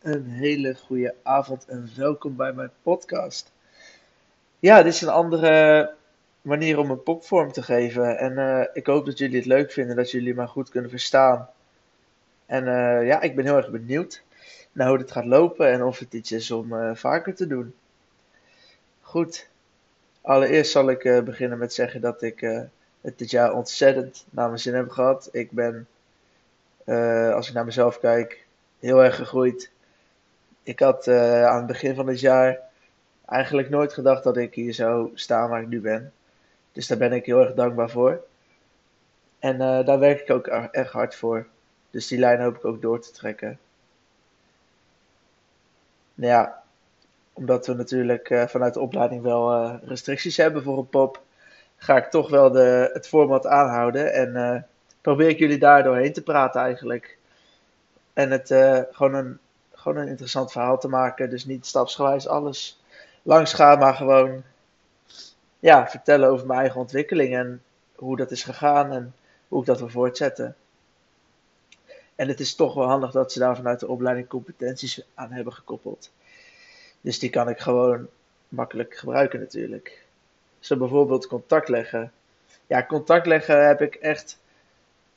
Een hele goede avond en welkom bij mijn podcast. Ja, dit is een andere manier om een popvorm te geven. En eh, ik hoop dat jullie het leuk vinden, dat jullie mij goed kunnen verstaan. En eh, ja, ik ben heel erg benieuwd naar hoe dit gaat lopen en of het iets is om eh, vaker te doen. Goed, allereerst zal ik beginnen met zeggen dat ik het dit jaar ontzettend naar mijn zin heb gehad. Ik ben, als ik naar mezelf kijk, heel erg gegroeid. Ik had aan het begin van dit jaar eigenlijk nooit gedacht dat ik hier zou staan waar ik nu ben. Dus daar ben ik heel erg dankbaar voor. En uh, daar werk ik ook erg hard voor. Dus die lijn hoop ik ook door te trekken. Nou ja, omdat we natuurlijk uh, vanuit de opleiding wel restricties hebben voor een pop, ga ik toch wel de, het format aanhouden. En probeer ik jullie daar doorheen te praten eigenlijk. En het gewoon, een, gewoon een interessant verhaal te maken. Dus niet stapsgewijs alles langs gaan, maar gewoon ja, vertellen over mijn eigen ontwikkeling en hoe dat is gegaan en hoe ik dat wil voortzetten. En het is toch wel handig dat ze daar vanuit de opleiding competenties aan hebben gekoppeld. Dus die kan ik gewoon makkelijk gebruiken natuurlijk. Zo bijvoorbeeld contact leggen. Ja, contact leggen heb ik echt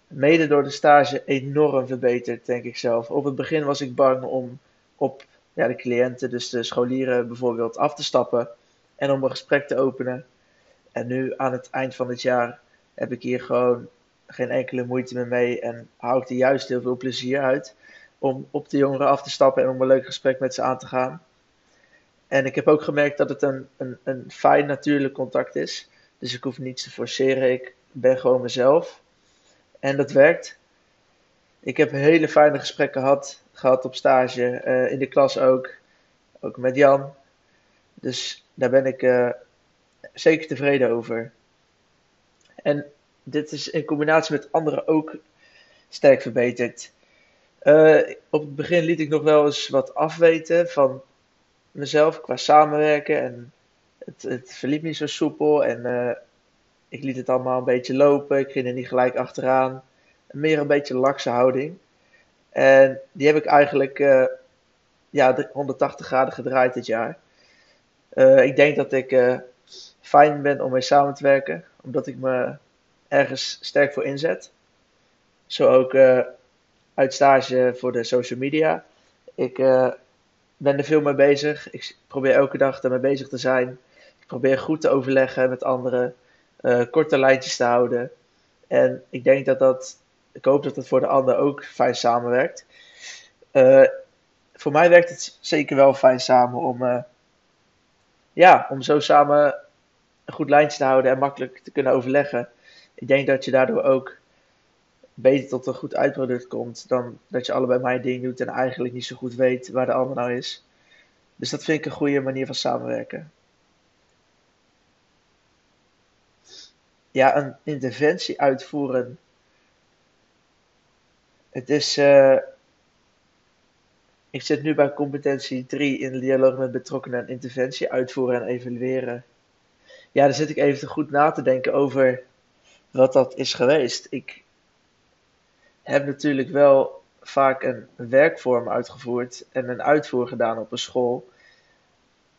mede door de stage enorm verbeterd, denk ik zelf. Op het begin was ik bang om op ja, de cliënten, dus de scholieren bijvoorbeeld, af te stappen en om een gesprek te openen. En nu aan het eind van het jaar heb ik hier gewoon geen enkele moeite meer mee en hou ik er juist heel veel plezier uit om op de jongeren af te stappen en om een leuk gesprek met ze aan te gaan. En ik heb ook gemerkt dat het een, een, een fijn natuurlijk contact is. Dus ik hoef niets te forceren. Ik ben gewoon mezelf. En dat werkt. Ik heb hele fijne gesprekken gehad, gehad op stage. Uh, in de klas ook. Ook met Jan. Dus daar ben ik uh, zeker tevreden over. En dit is in combinatie met anderen ook sterk verbeterd. Uh, op het begin liet ik nog wel eens wat afweten van mezelf qua samenwerken. En het, het verliep niet zo soepel. En ik liet het allemaal een beetje lopen. Ik ging er niet gelijk achteraan. Meer een beetje lakse houding. En die heb ik eigenlijk uh, ja, 180 graden gedraaid dit jaar. ik denk dat ik fijn ben om mee samen te werken, omdat ik me ergens sterk voor inzet. Zo ook uit stage voor de social media. Ik ben er veel mee bezig. Ik probeer elke dag ermee bezig te zijn. Ik probeer goed te overleggen met anderen, uh, korte lijntjes te houden. En ik denk dat dat, ik hoop dat het voor de ander ook fijn samenwerkt. voor mij werkt het zeker wel fijn samen om, ja, om zo samen een goed lijntje te houden en makkelijk te kunnen overleggen. Ik denk dat je daardoor ook beter tot een goed uitproduct komt dan dat je allebei mijn ding doet en eigenlijk niet zo goed weet waar de ander nou is. Dus dat vind ik een goede manier van samenwerken. Ja, een interventie uitvoeren. Het is. Uh, ik zit nu bij competentie 3 in dialoog met betrokkenen en interventie uitvoeren en evalueren ja, dan zit ik even goed na te denken over wat dat is geweest. Ik heb natuurlijk wel vaak een werkvorm uitgevoerd en een uitvoer gedaan op een school.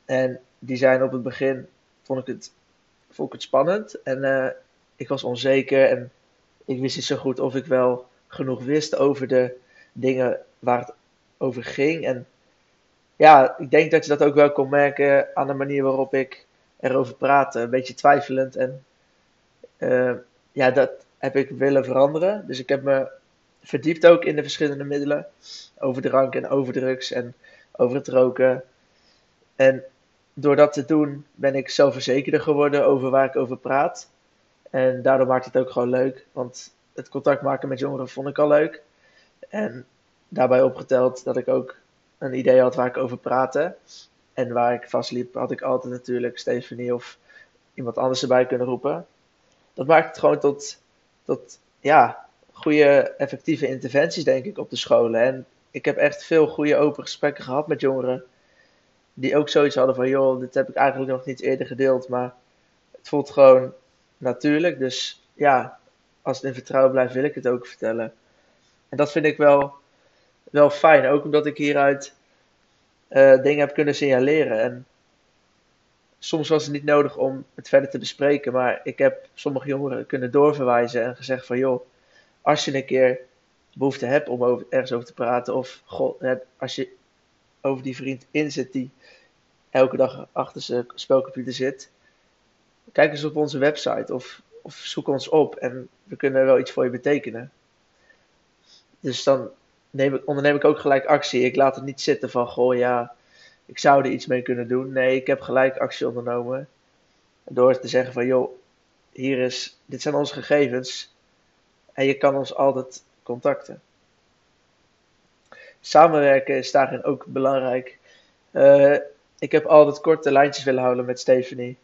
En die zijn op het begin, vond ik het, vond ik het spannend en uh, ik was onzeker en ik wist niet zo goed of ik wel genoeg wist over de dingen waar het over ging. En ja, ik denk dat je dat ook wel kon merken aan de manier waarop ik erover praten. Een beetje twijfelend. En uh, ja, dat heb ik willen veranderen. Dus ik heb me verdiept ook in de verschillende middelen. Over drank en over drugs en over het roken. En door dat te doen ben ik zelfverzekerder geworden over waar ik over praat. En daardoor maakt het ook gewoon leuk. Want het contact maken met jongeren vond ik al leuk. En daarbij opgeteld dat ik ook een idee had waar ik over praatte. En waar ik vastliep, had ik altijd natuurlijk Stephanie of iemand anders erbij kunnen roepen. Dat maakt het gewoon tot, tot ja, goede, effectieve interventies, denk ik, op de scholen. En ik heb echt veel goede open gesprekken gehad met jongeren. Die ook zoiets hadden van, joh, dit heb ik eigenlijk nog niet eerder gedeeld. Maar het voelt gewoon natuurlijk. Dus ja, als het in vertrouwen blijft, wil ik het ook vertellen. En dat vind ik wel, wel fijn. Ook omdat ik hieruit uh, dingen heb kunnen signaleren. En soms was het niet nodig om het verder te bespreken, maar ik heb sommige jongeren kunnen doorverwijzen en gezegd van joh, als je een keer behoefte hebt om over, ergens over te praten, of goh, als je over die vriend inzet die elke dag achter zijn spelcomputer zit, kijk eens op onze website of, of zoek ons op en we kunnen wel iets voor je betekenen. Dus dan neem ik, onderneem ik ook gelijk actie. Ik laat het niet zitten van, goh ja, ik zou er iets mee kunnen doen. Nee, ik heb gelijk actie ondernomen. Door te zeggen van, joh, hier is, dit zijn onze gegevens. En je kan ons altijd contacten. Samenwerken is daarin ook belangrijk. Uh, ik heb altijd korte lijntjes willen houden met Stephanie.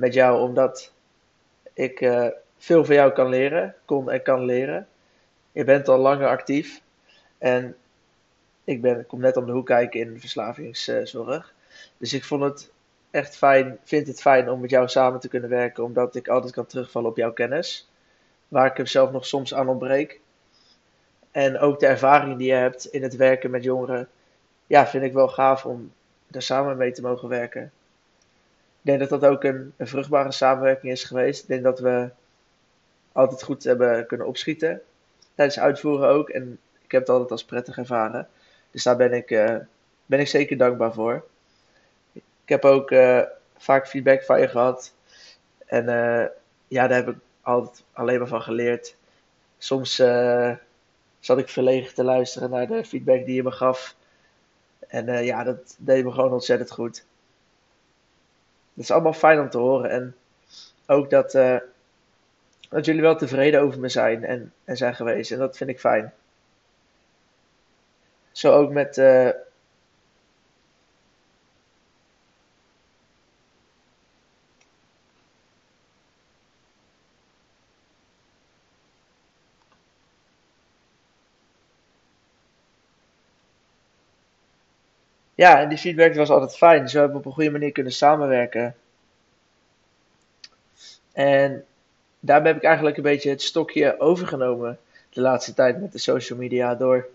Met jou, omdat ik uh, veel van jou kan leren, kon en kan leren. Je bent al langer actief. En ik, ben, ik kom net om de hoek kijken in verslavingszorg. Dus ik vond het echt fijn, vind het fijn om met jou samen te kunnen werken, omdat ik altijd kan terugvallen op jouw kennis. Waar ik hem zelf nog soms aan ontbreek. En ook de ervaring die je hebt in het werken met jongeren. Ja, vind ik wel gaaf om daar samen mee te mogen werken. Denk dat dat ook een, vruchtbare samenwerking is geweest. Ik denk dat we altijd goed hebben kunnen opschieten. Tijdens uitvoeren ook. En ik heb het altijd als prettig ervaren. Dus daar ben ik, uh, ben ik zeker dankbaar voor. Ik heb ook uh, vaak feedback van je gehad. En uh, ja, daar heb ik altijd alleen maar van geleerd. Soms zat ik verlegen te luisteren naar de feedback die je me gaf. En ja, dat deed me gewoon ontzettend goed. Het is allemaal fijn om te horen. En ook dat, dat jullie wel tevreden over me zijn en, en zijn geweest. En dat vind ik fijn. Zo ook met. Uh, ja, en die feedback was altijd fijn. Hebben we op een goede manier kunnen samenwerken. En daarbij heb ik eigenlijk een beetje het stokje overgenomen de laatste tijd met de social media door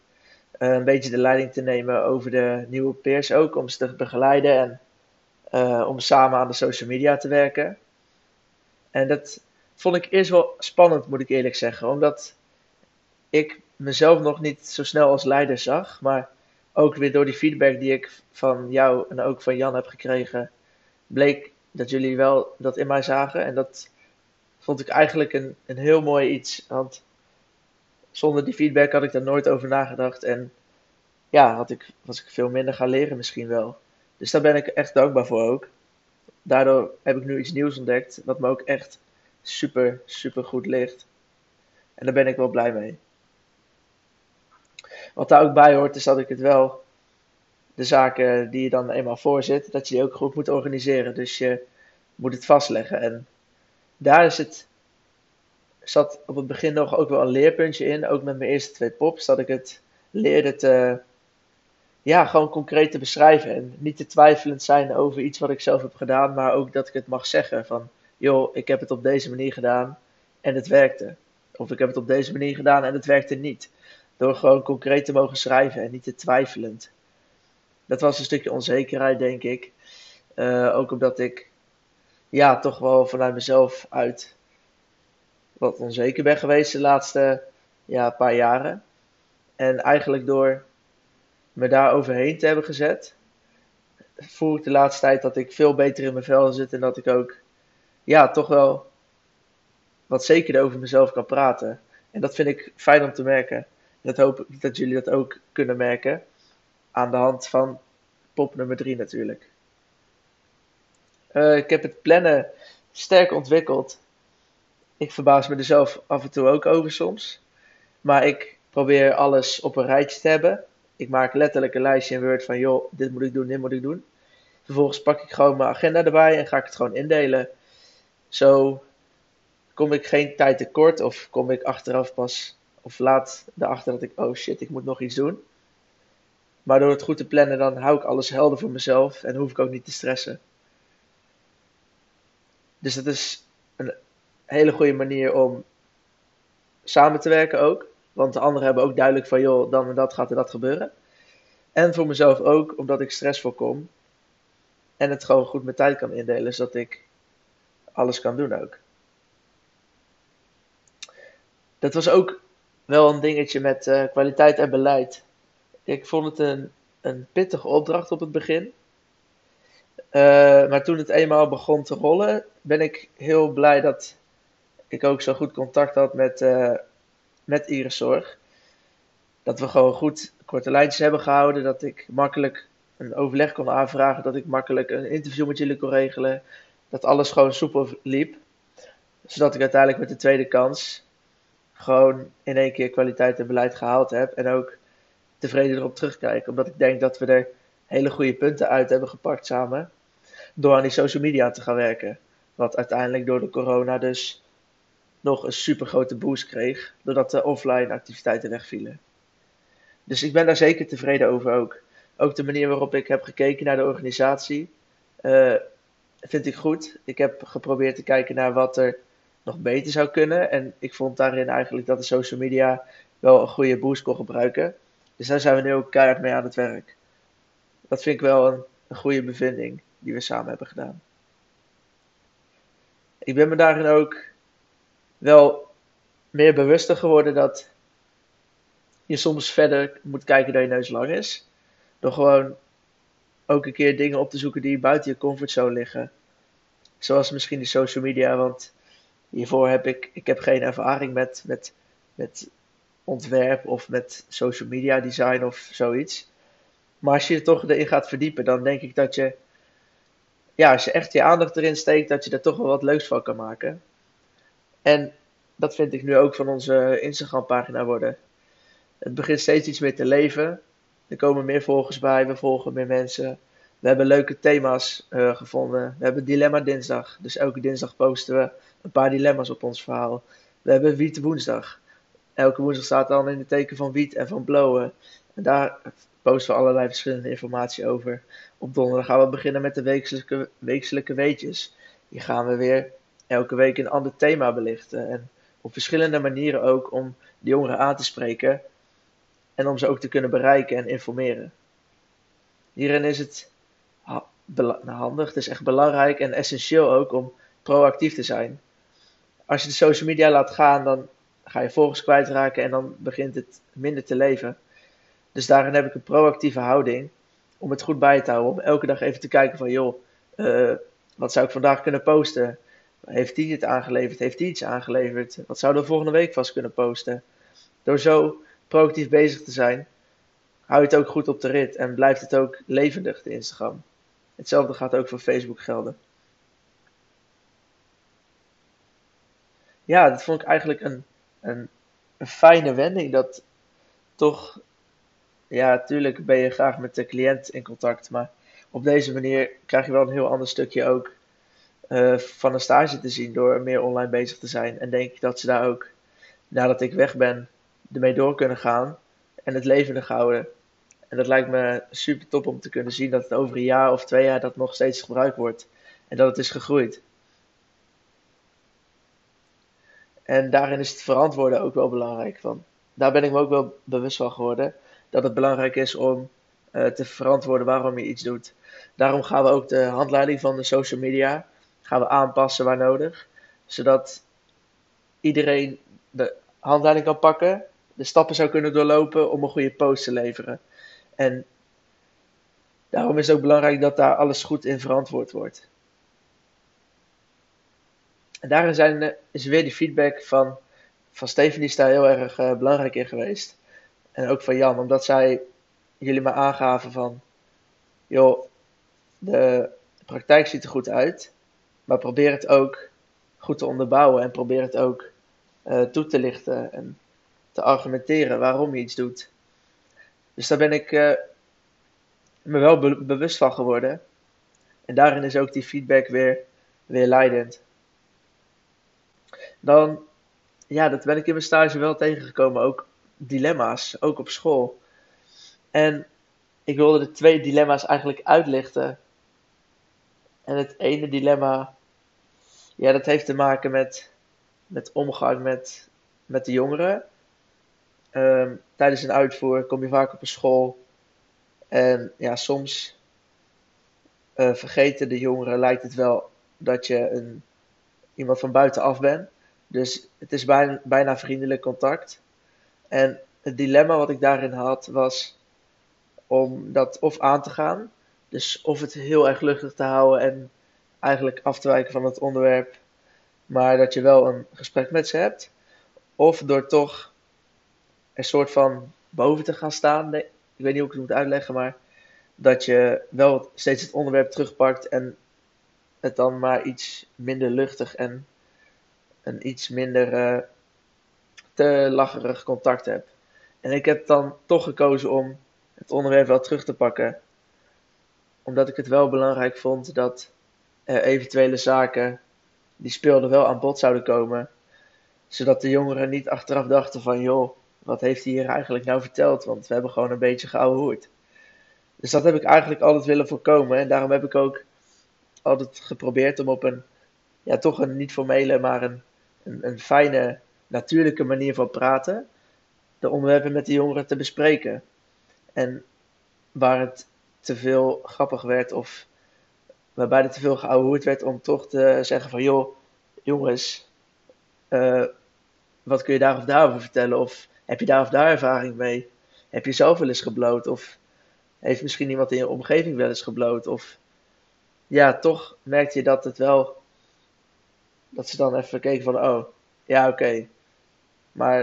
eh, een beetje de leiding te nemen over de nieuwe peers ook, om ze te begeleiden en uh, om samen aan de social media te werken. En dat vond ik eerst wel spannend, moet ik eerlijk zeggen, omdat ik mezelf nog niet zo snel als leider zag, maar ook weer door die feedback die ik van jou en ook van Jan heb gekregen, bleek dat jullie wel dat in mij zagen. En dat vond ik eigenlijk een, een heel mooi iets. Want zonder die feedback had ik daar nooit over nagedacht. En ja, had ik, was ik veel minder gaan leren misschien wel. Dus daar ben ik echt dankbaar voor ook. Daardoor heb ik nu iets nieuws ontdekt, wat me ook echt super, super goed ligt. En daar ben ik wel blij mee. Wat daar ook bij hoort, is dat ik het wel, de zaken die je dan eenmaal voorzit, dat je die ook goed moet organiseren. Dus je moet het vastleggen. En daar is het zat op het begin nog ook wel een leerpuntje in. Ook met mijn eerste twee pops. Dat ik het leerde te. Ja, gewoon concreet te beschrijven. En niet te twijfelend zijn over iets wat ik zelf heb gedaan. Maar ook dat ik het mag zeggen. Van, joh, ik heb het op deze manier gedaan. En het werkte. Of ik heb het op deze manier gedaan en het werkte niet. Door gewoon concreet te mogen schrijven en niet te twijfelend. Dat was een stukje onzekerheid, denk ik. Uh, ook omdat ik ja, toch wel vanuit mezelf uit wat onzeker ben geweest de laatste ja, paar jaren. En eigenlijk door me daar overheen te hebben gezet, voel ik de laatste tijd dat ik veel beter in mijn vel zit en dat ik ook, ja, toch wel wat zekerder over mezelf kan praten. En dat vind ik fijn om te merken. Dat hoop ik dat jullie dat ook kunnen merken. Aan de hand van pop nummer 3 natuurlijk. Uh, ik heb het plannen sterk ontwikkeld ik verbaas me er zelf af en toe ook over soms. Maar ik probeer alles op een rijtje te hebben. Ik maak letterlijk een lijstje in Word van, joh, dit moet ik doen, dit moet ik doen. Vervolgens pak ik gewoon mijn agenda erbij en ga ik het gewoon indelen. Zo kom ik geen tijd tekort of kom ik achteraf pas of laat erachter dat ik, oh shit, ik moet nog iets doen. Maar door het goed te plannen, dan hou ik alles helder voor mezelf en hoef ik ook niet te stressen. Dus dat is een hele goede manier om samen te werken ook. Want de anderen hebben ook duidelijk van, joh, dan en dat gaat er dat gebeuren. En voor mezelf ook, omdat ik stress voorkom. En het gewoon goed mijn tijd kan indelen, zodat ik alles kan doen ook. Dat was ook wel een dingetje met uh, kwaliteit en beleid. Ik vond het een, een pittige opdracht op het begin. Uh, maar toen het eenmaal begon te rollen, ben ik heel blij dat ik ook zo goed contact had met, uh, met Iris Zorg. Dat we gewoon goed korte lijntjes hebben gehouden. Dat ik makkelijk een overleg kon aanvragen. Dat ik makkelijk een interview met jullie kon regelen. Dat alles gewoon soepel liep. Zodat ik uiteindelijk met de tweede kans gewoon in één keer kwaliteit en beleid gehaald heb. En ook tevreden erop terugkijk. Omdat ik denk dat we er hele goede punten uit hebben gepakt samen. Door aan die social media te gaan werken. Wat uiteindelijk door de corona dus nog een super grote boost kreeg. Doordat de offline activiteiten wegvielen. Dus ik ben daar zeker tevreden over ook. Ook de manier waarop ik heb gekeken naar de organisatie. Uh, vind ik goed. Ik heb geprobeerd te kijken naar wat er nog beter zou kunnen. En ik vond daarin eigenlijk dat de social media wel een goede boost kon gebruiken. Dus daar zijn we nu ook keihard mee aan het werk. Dat vind ik wel een, een goede bevinding die we samen hebben gedaan. Ik ben me daarin ook wel meer bewuster geworden dat je soms verder moet kijken dan je neus lang is. Door gewoon ook een keer dingen op te zoeken die buiten je comfortzone liggen. Zoals misschien de social media, want hiervoor heb ik, ik heb geen ervaring met, met, met ontwerp of met social media design of zoiets. Maar als je er toch erin gaat verdiepen, dan denk ik dat je, ja, als je echt je aandacht erin steekt, dat je er toch wel wat leuks van kan maken. En dat vind ik nu ook van onze Instagram pagina worden. Het begint steeds iets meer te leven. Er komen meer volgers bij, we volgen meer mensen. We hebben leuke thema's uh, gevonden. We hebben Dilemma Dinsdag. Dus elke dinsdag posten we een paar dilemma's op ons verhaal. We hebben Wiet Woensdag. Elke woensdag staat dan in het teken van wiet en van blowen. En daar posten we allerlei verschillende informatie over. Op donderdag gaan we beginnen met de weekelijke, weekelijke weetjes. Hier gaan we weer elke week een ander thema belichten. En op verschillende manieren ook om de jongeren aan te spreken. En om ze ook te kunnen bereiken en informeren. Hierin is het handig, het is echt belangrijk en essentieel ook om proactief te zijn. Als je de social media laat gaan, dan ga je volgers kwijtraken en dan begint het minder te leven. Dus daarin heb ik een proactieve houding om het goed bij te houden. Om elke dag even te kijken van, joh, uh, wat zou ik vandaag kunnen posten? Heeft die het aangeleverd? Heeft die iets aangeleverd? Wat zouden we volgende week vast kunnen posten? Door zo proactief bezig te zijn, hou je het ook goed op de rit en blijft het ook levendig, de Instagram. Hetzelfde gaat ook voor Facebook gelden. Ja, dat vond ik eigenlijk een, een, een fijne wending. Dat toch, ja, natuurlijk ben je graag met de cliënt in contact, maar op deze manier krijg je wel een heel ander stukje ook uh, van een stage te zien door meer online bezig te zijn. En denk ik dat ze daar ook, nadat ik weg ben, ermee door kunnen gaan en het levendig houden. En dat lijkt me super top om te kunnen zien dat het over een jaar of twee jaar dat nog steeds gebruikt wordt. En dat het is gegroeid. En daarin is het verantwoorden ook wel belangrijk. Want daar ben ik me ook wel bewust van geworden. Dat het belangrijk is om uh, te verantwoorden waarom je iets doet. Daarom gaan we ook de handleiding van de social media gaan we aanpassen waar nodig. Zodat iedereen de handleiding kan pakken, de stappen zou kunnen doorlopen om een goede post te leveren. En daarom is het ook belangrijk dat daar alles goed in verantwoord wordt. En daarin zijn, is weer die feedback van, van Stephanie is daar heel erg uh, belangrijk in geweest. En ook van Jan, omdat zij jullie maar aangaven van, joh, de praktijk ziet er goed uit, maar probeer het ook goed te onderbouwen en probeer het ook uh, toe te lichten en te argumenteren waarom je iets doet. Dus daar ben ik me wel be bewust van geworden. En daarin is ook die feedback weer, weer leidend. Dan, ja, dat ben ik in mijn stage wel tegengekomen. Ook dilemma's, ook op school. En ik wilde de twee dilemma's eigenlijk uitlichten. En het ene dilemma, ja, dat heeft te maken met, met omgang met, met de jongeren. Um, tijdens een uitvoer kom je vaak op een school En ja, soms uh, vergeten de jongeren, lijkt het wel dat je een, iemand van buitenaf bent. Dus het is bijna, vriendelijk contact. En het dilemma wat ik daarin had was om dat of aan te gaan. Dus of het heel erg luchtig te houden en eigenlijk af te wijken van het onderwerp. Maar dat je wel een gesprek met ze hebt. Of door toch een soort van boven te gaan staan. Ik weet niet hoe ik het moet uitleggen, maar dat je wel steeds het onderwerp terugpakt en het dan maar iets minder luchtig en een iets minder uh, te lacherig contact hebt. En ik heb dan toch gekozen om het onderwerp wel terug te pakken. Omdat ik het wel belangrijk vond dat er eventuele zaken die speelden wel aan bod zouden komen. Zodat de jongeren niet achteraf dachten van joh, wat heeft hij hier eigenlijk nou verteld? Want we hebben gewoon een beetje geouwehoerd. Dus dat heb ik eigenlijk altijd willen voorkomen. En daarom heb ik ook altijd geprobeerd om op een, ja, toch een niet formele, maar een, een, fijne, natuurlijke manier van praten, de onderwerpen met de jongeren te bespreken. En waar het te veel grappig werd of waarbij er te veel geouwehoerd werd om toch te zeggen van joh, jongens, uh, wat kun je daar of daarover vertellen? Of heb je daar of daar ervaring mee? Heb je zelf wel eens gebloot? Of heeft misschien iemand in je omgeving wel eens gebloot? Of ja, toch merkte je dat het wel. Dat ze dan even keken van, oh, ja, oké. Maar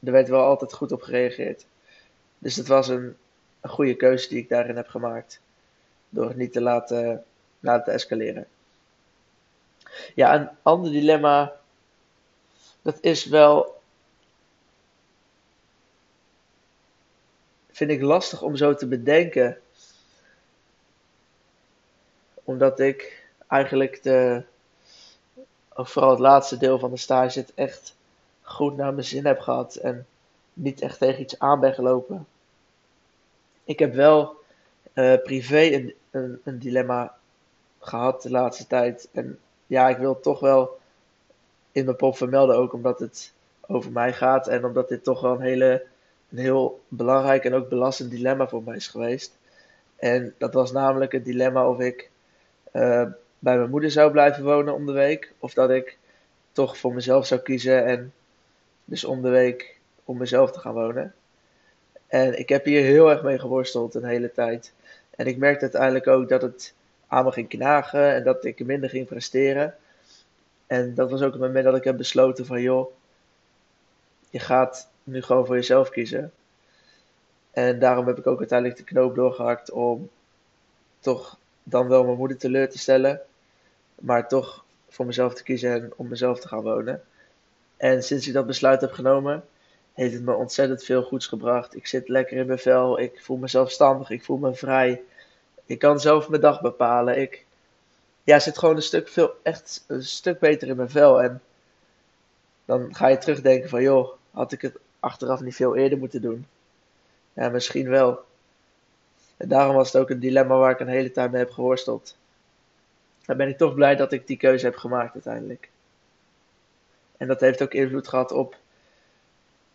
er werd wel altijd goed op gereageerd. Dus het was een, een goede keuze die ik daarin heb gemaakt. Door het niet te laten, laten escaleren. Ja, een ander dilemma. Dat is wel vind ik lastig om zo te bedenken. Omdat ik eigenlijk de, vooral het laatste deel van de stage het echt goed naar mijn zin heb gehad en niet echt tegen iets aan ben gelopen. Ik heb wel uh, privé een, een, dilemma gehad de laatste tijd. En ja, ik wil toch wel in mijn pop vermelden ook omdat het over mij gaat en omdat dit toch wel een hele een heel belangrijk en ook belastend dilemma voor mij is geweest. En dat was namelijk het dilemma of ik uh, bij mijn moeder zou blijven wonen om de week. Of dat ik toch voor mezelf zou kiezen en dus om de week om mezelf te gaan wonen. En ik heb hier heel erg mee geworsteld een hele tijd. En ik merkte uiteindelijk ook dat het aan me ging knagen en dat ik minder ging presteren. En dat was ook het moment dat ik heb besloten van joh, je gaat nu gewoon voor jezelf kiezen. En daarom heb ik ook uiteindelijk de knoop doorgehakt om toch dan wel mijn moeder teleur te stellen. Maar toch voor mezelf te kiezen en om mezelf te gaan wonen. En sinds ik dat besluit heb genomen, heeft het me ontzettend veel goeds gebracht. Ik zit lekker in mijn vel, ik voel me zelfstandig, ik voel me vrij. Ik kan zelf mijn dag bepalen. Ik ja, zit gewoon een stuk, veel, echt een stuk beter in mijn vel. En dan ga je terugdenken van, joh, had ik het achteraf niet veel eerder moeten doen? Ja, misschien wel. En daarom was het ook een dilemma waar ik een hele tijd mee heb geworsteld. Dan ben ik toch blij dat ik die keuze heb gemaakt uiteindelijk. En dat heeft ook invloed gehad op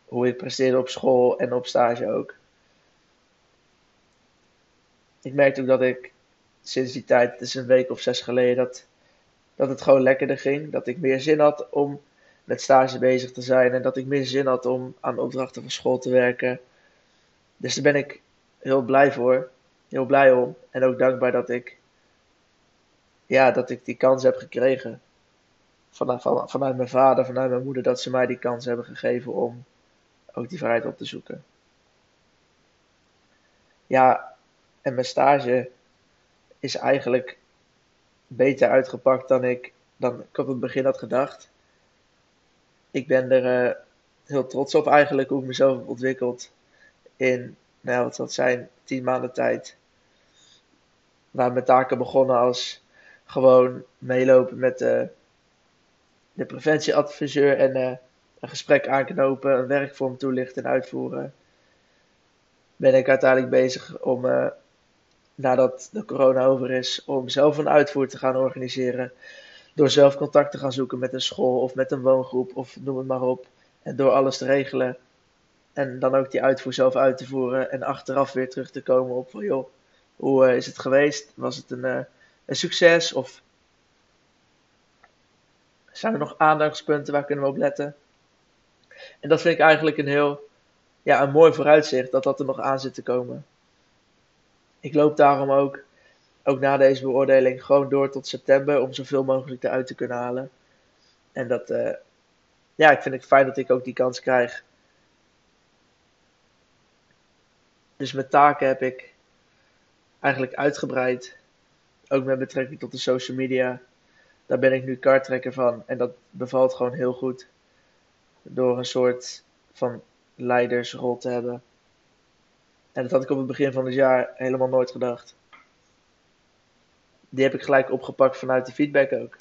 hoe ik presteerde op school en op stage ook. Ik merkte ook dat ik sinds die tijd, het is een week of zes geleden, dat, dat het gewoon lekkerder ging. Dat ik meer zin had om met stage bezig te zijn en dat ik meer zin had om aan opdrachten van school te werken. Dus daar ben ik heel blij voor, heel blij om en ook dankbaar dat ik, ja, dat ik die kans heb gekregen. Vanuit, vanuit mijn vader, vanuit mijn moeder, dat ze mij die kans hebben gegeven om ook die vrijheid op te zoeken. Ja, en mijn stage is eigenlijk beter uitgepakt dan ik, dan ik op het begin had gedacht ik ben er uh, heel trots op eigenlijk hoe ik mezelf heb ontwikkeld in, nou wat zal zijn, tien maanden tijd. Waar mijn taken begonnen als gewoon meelopen met de, de preventieadviseur en uh, een gesprek aanknopen, een werkvorm toelichten en uitvoeren. Ben ik uiteindelijk bezig om, uh, nadat de corona over is, om zelf een uitvoer te gaan organiseren door zelf contact te gaan zoeken met een school of met een woongroep of noem het maar op. En door alles te regelen. En dan ook die uitvoer zelf uit te voeren en achteraf weer terug te komen op van joh, hoe eh, is het geweest? Was het een, een succes? Of zijn er nog aandachtspunten waar kunnen we op letten? En dat vind ik eigenlijk een heel ja, een mooi vooruitzicht dat dat er nog aan zit te komen. Ik loop daarom ook, ook na deze beoordeling, gewoon door tot september om zoveel mogelijk eruit te kunnen halen. En dat, uh, ja, ik vind het fijn dat ik ook die kans krijg. Dus mijn taken heb ik eigenlijk uitgebreid. Ook met betrekking tot de social media. Daar ben ik nu karttrekker van. En dat bevalt gewoon heel goed. Door een soort van leidersrol te hebben. En dat had ik op het begin van het jaar helemaal nooit gedacht. Die heb ik gelijk opgepakt vanuit de feedback ook.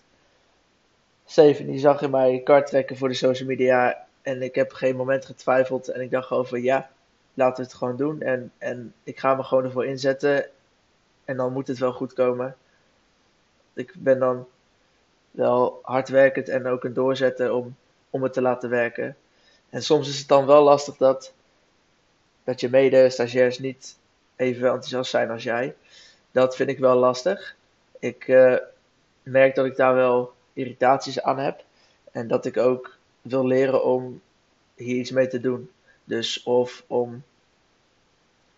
Steven die zag in mij kart trekken voor de social media. En ik heb geen moment getwijfeld. En ik dacht van ja, laten we het gewoon doen. En, en ik ga me gewoon ervoor inzetten. En dan moet het wel goed komen. Ik ben dan wel hardwerkend en ook een doorzetten om, om het te laten werken. En soms is het dan wel lastig dat, dat je mede-stagiairs niet even enthousiast zijn als jij. Dat vind ik wel lastig. Ik uh, merk dat ik daar wel irritaties aan heb. En dat ik ook wil leren om hier iets mee te doen. Dus of om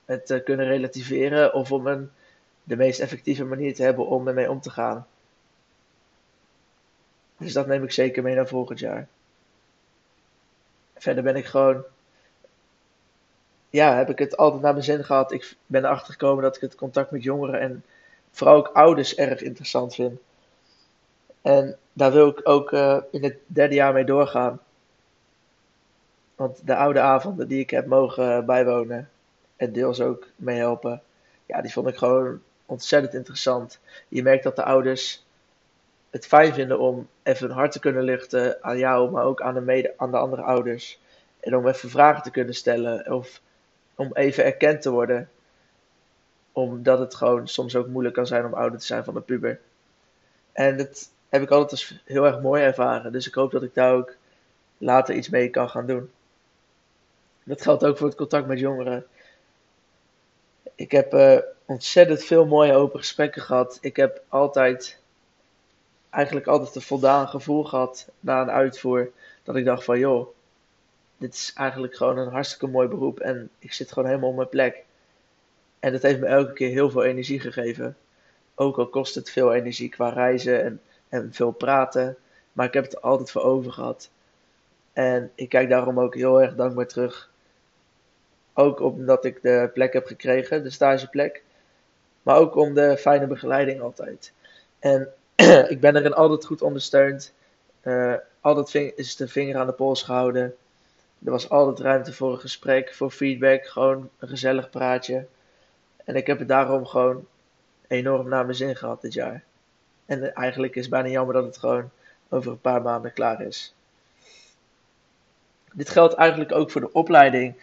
het te kunnen relativeren of om een, de meest effectieve manier te hebben om ermee om te gaan. Dus dat neem ik zeker mee naar volgend jaar verder ben ik gewoon. Ja, heb ik het altijd naar mijn zin gehad. Ik ben erachter gekomen dat ik het contact met jongeren en vooral ook ouders erg interessant vind. En daar wil ik ook uh, in het derde jaar mee doorgaan. Want de oude avonden die ik heb mogen bijwonen en deels ook meehelpen, ja, die vond ik gewoon ontzettend interessant. Je merkt dat de ouders het fijn vinden om even hun hart te kunnen luchten aan jou, maar ook aan de, mede, aan de andere ouders. En om even vragen te kunnen stellen of om even erkend te worden. Omdat het gewoon soms ook moeilijk kan zijn om ouder te zijn van een puber. En dat heb ik altijd als heel erg mooi ervaren. Dus ik hoop dat ik daar ook later iets mee kan gaan doen. Dat geldt ook voor het contact met jongeren. Ik heb uh, ontzettend veel mooie open gesprekken gehad. Ik heb altijd eigenlijk altijd een voldaan gevoel gehad na een uitvoer. Dat ik dacht van joh, dit is eigenlijk gewoon een hartstikke mooi beroep en ik zit gewoon helemaal op mijn plek. En dat heeft me elke keer heel veel energie gegeven. Ook al kost het veel energie qua reizen en, en veel praten. Maar ik heb het altijd voor over gehad. En ik kijk daarom ook heel erg dankbaar terug. Ook omdat ik de plek heb gekregen, de stageplek. Maar ook om de fijne begeleiding altijd. En ik ben erin altijd goed ondersteund. Uh, altijd is de vinger aan de pols gehouden. Er was altijd ruimte voor een gesprek, voor feedback, gewoon een gezellig praatje. En ik heb het daarom gewoon enorm naar mijn zin gehad dit jaar. En eigenlijk is het bijna jammer dat het gewoon over een paar maanden klaar is. Dit geldt eigenlijk ook voor de opleiding.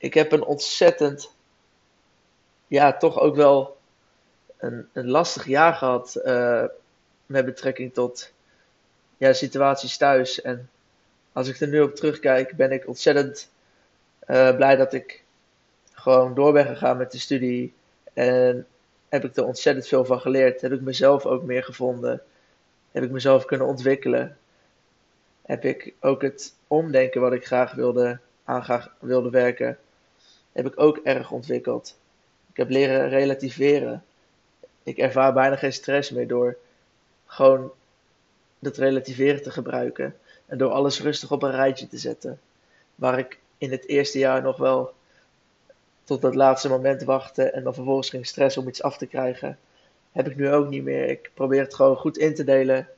Ik heb een ontzettend, ja, toch ook wel een, een lastig jaar gehad uh, met betrekking tot ja, situaties thuis. En als ik er nu op terugkijk, ben ik ontzettend uh, blij dat ik gewoon door ben gegaan met de studie. En heb ik er ontzettend veel van geleerd. Heb ik mezelf ook meer gevonden. Heb ik mezelf kunnen ontwikkelen. Heb ik ook het omdenken wat ik graag wilde, aan graag wilde werken. Heb ik ook erg ontwikkeld. Ik heb leren relativeren. Ik ervaar bijna geen stress meer door gewoon dat relativeren te gebruiken. En door alles rustig op een rijtje te zetten. Waar ik in het eerste jaar nog wel tot dat laatste moment wachtte en dan vervolgens ging stress om iets af te krijgen. Heb ik nu ook niet meer. Ik probeer het gewoon goed in te delen.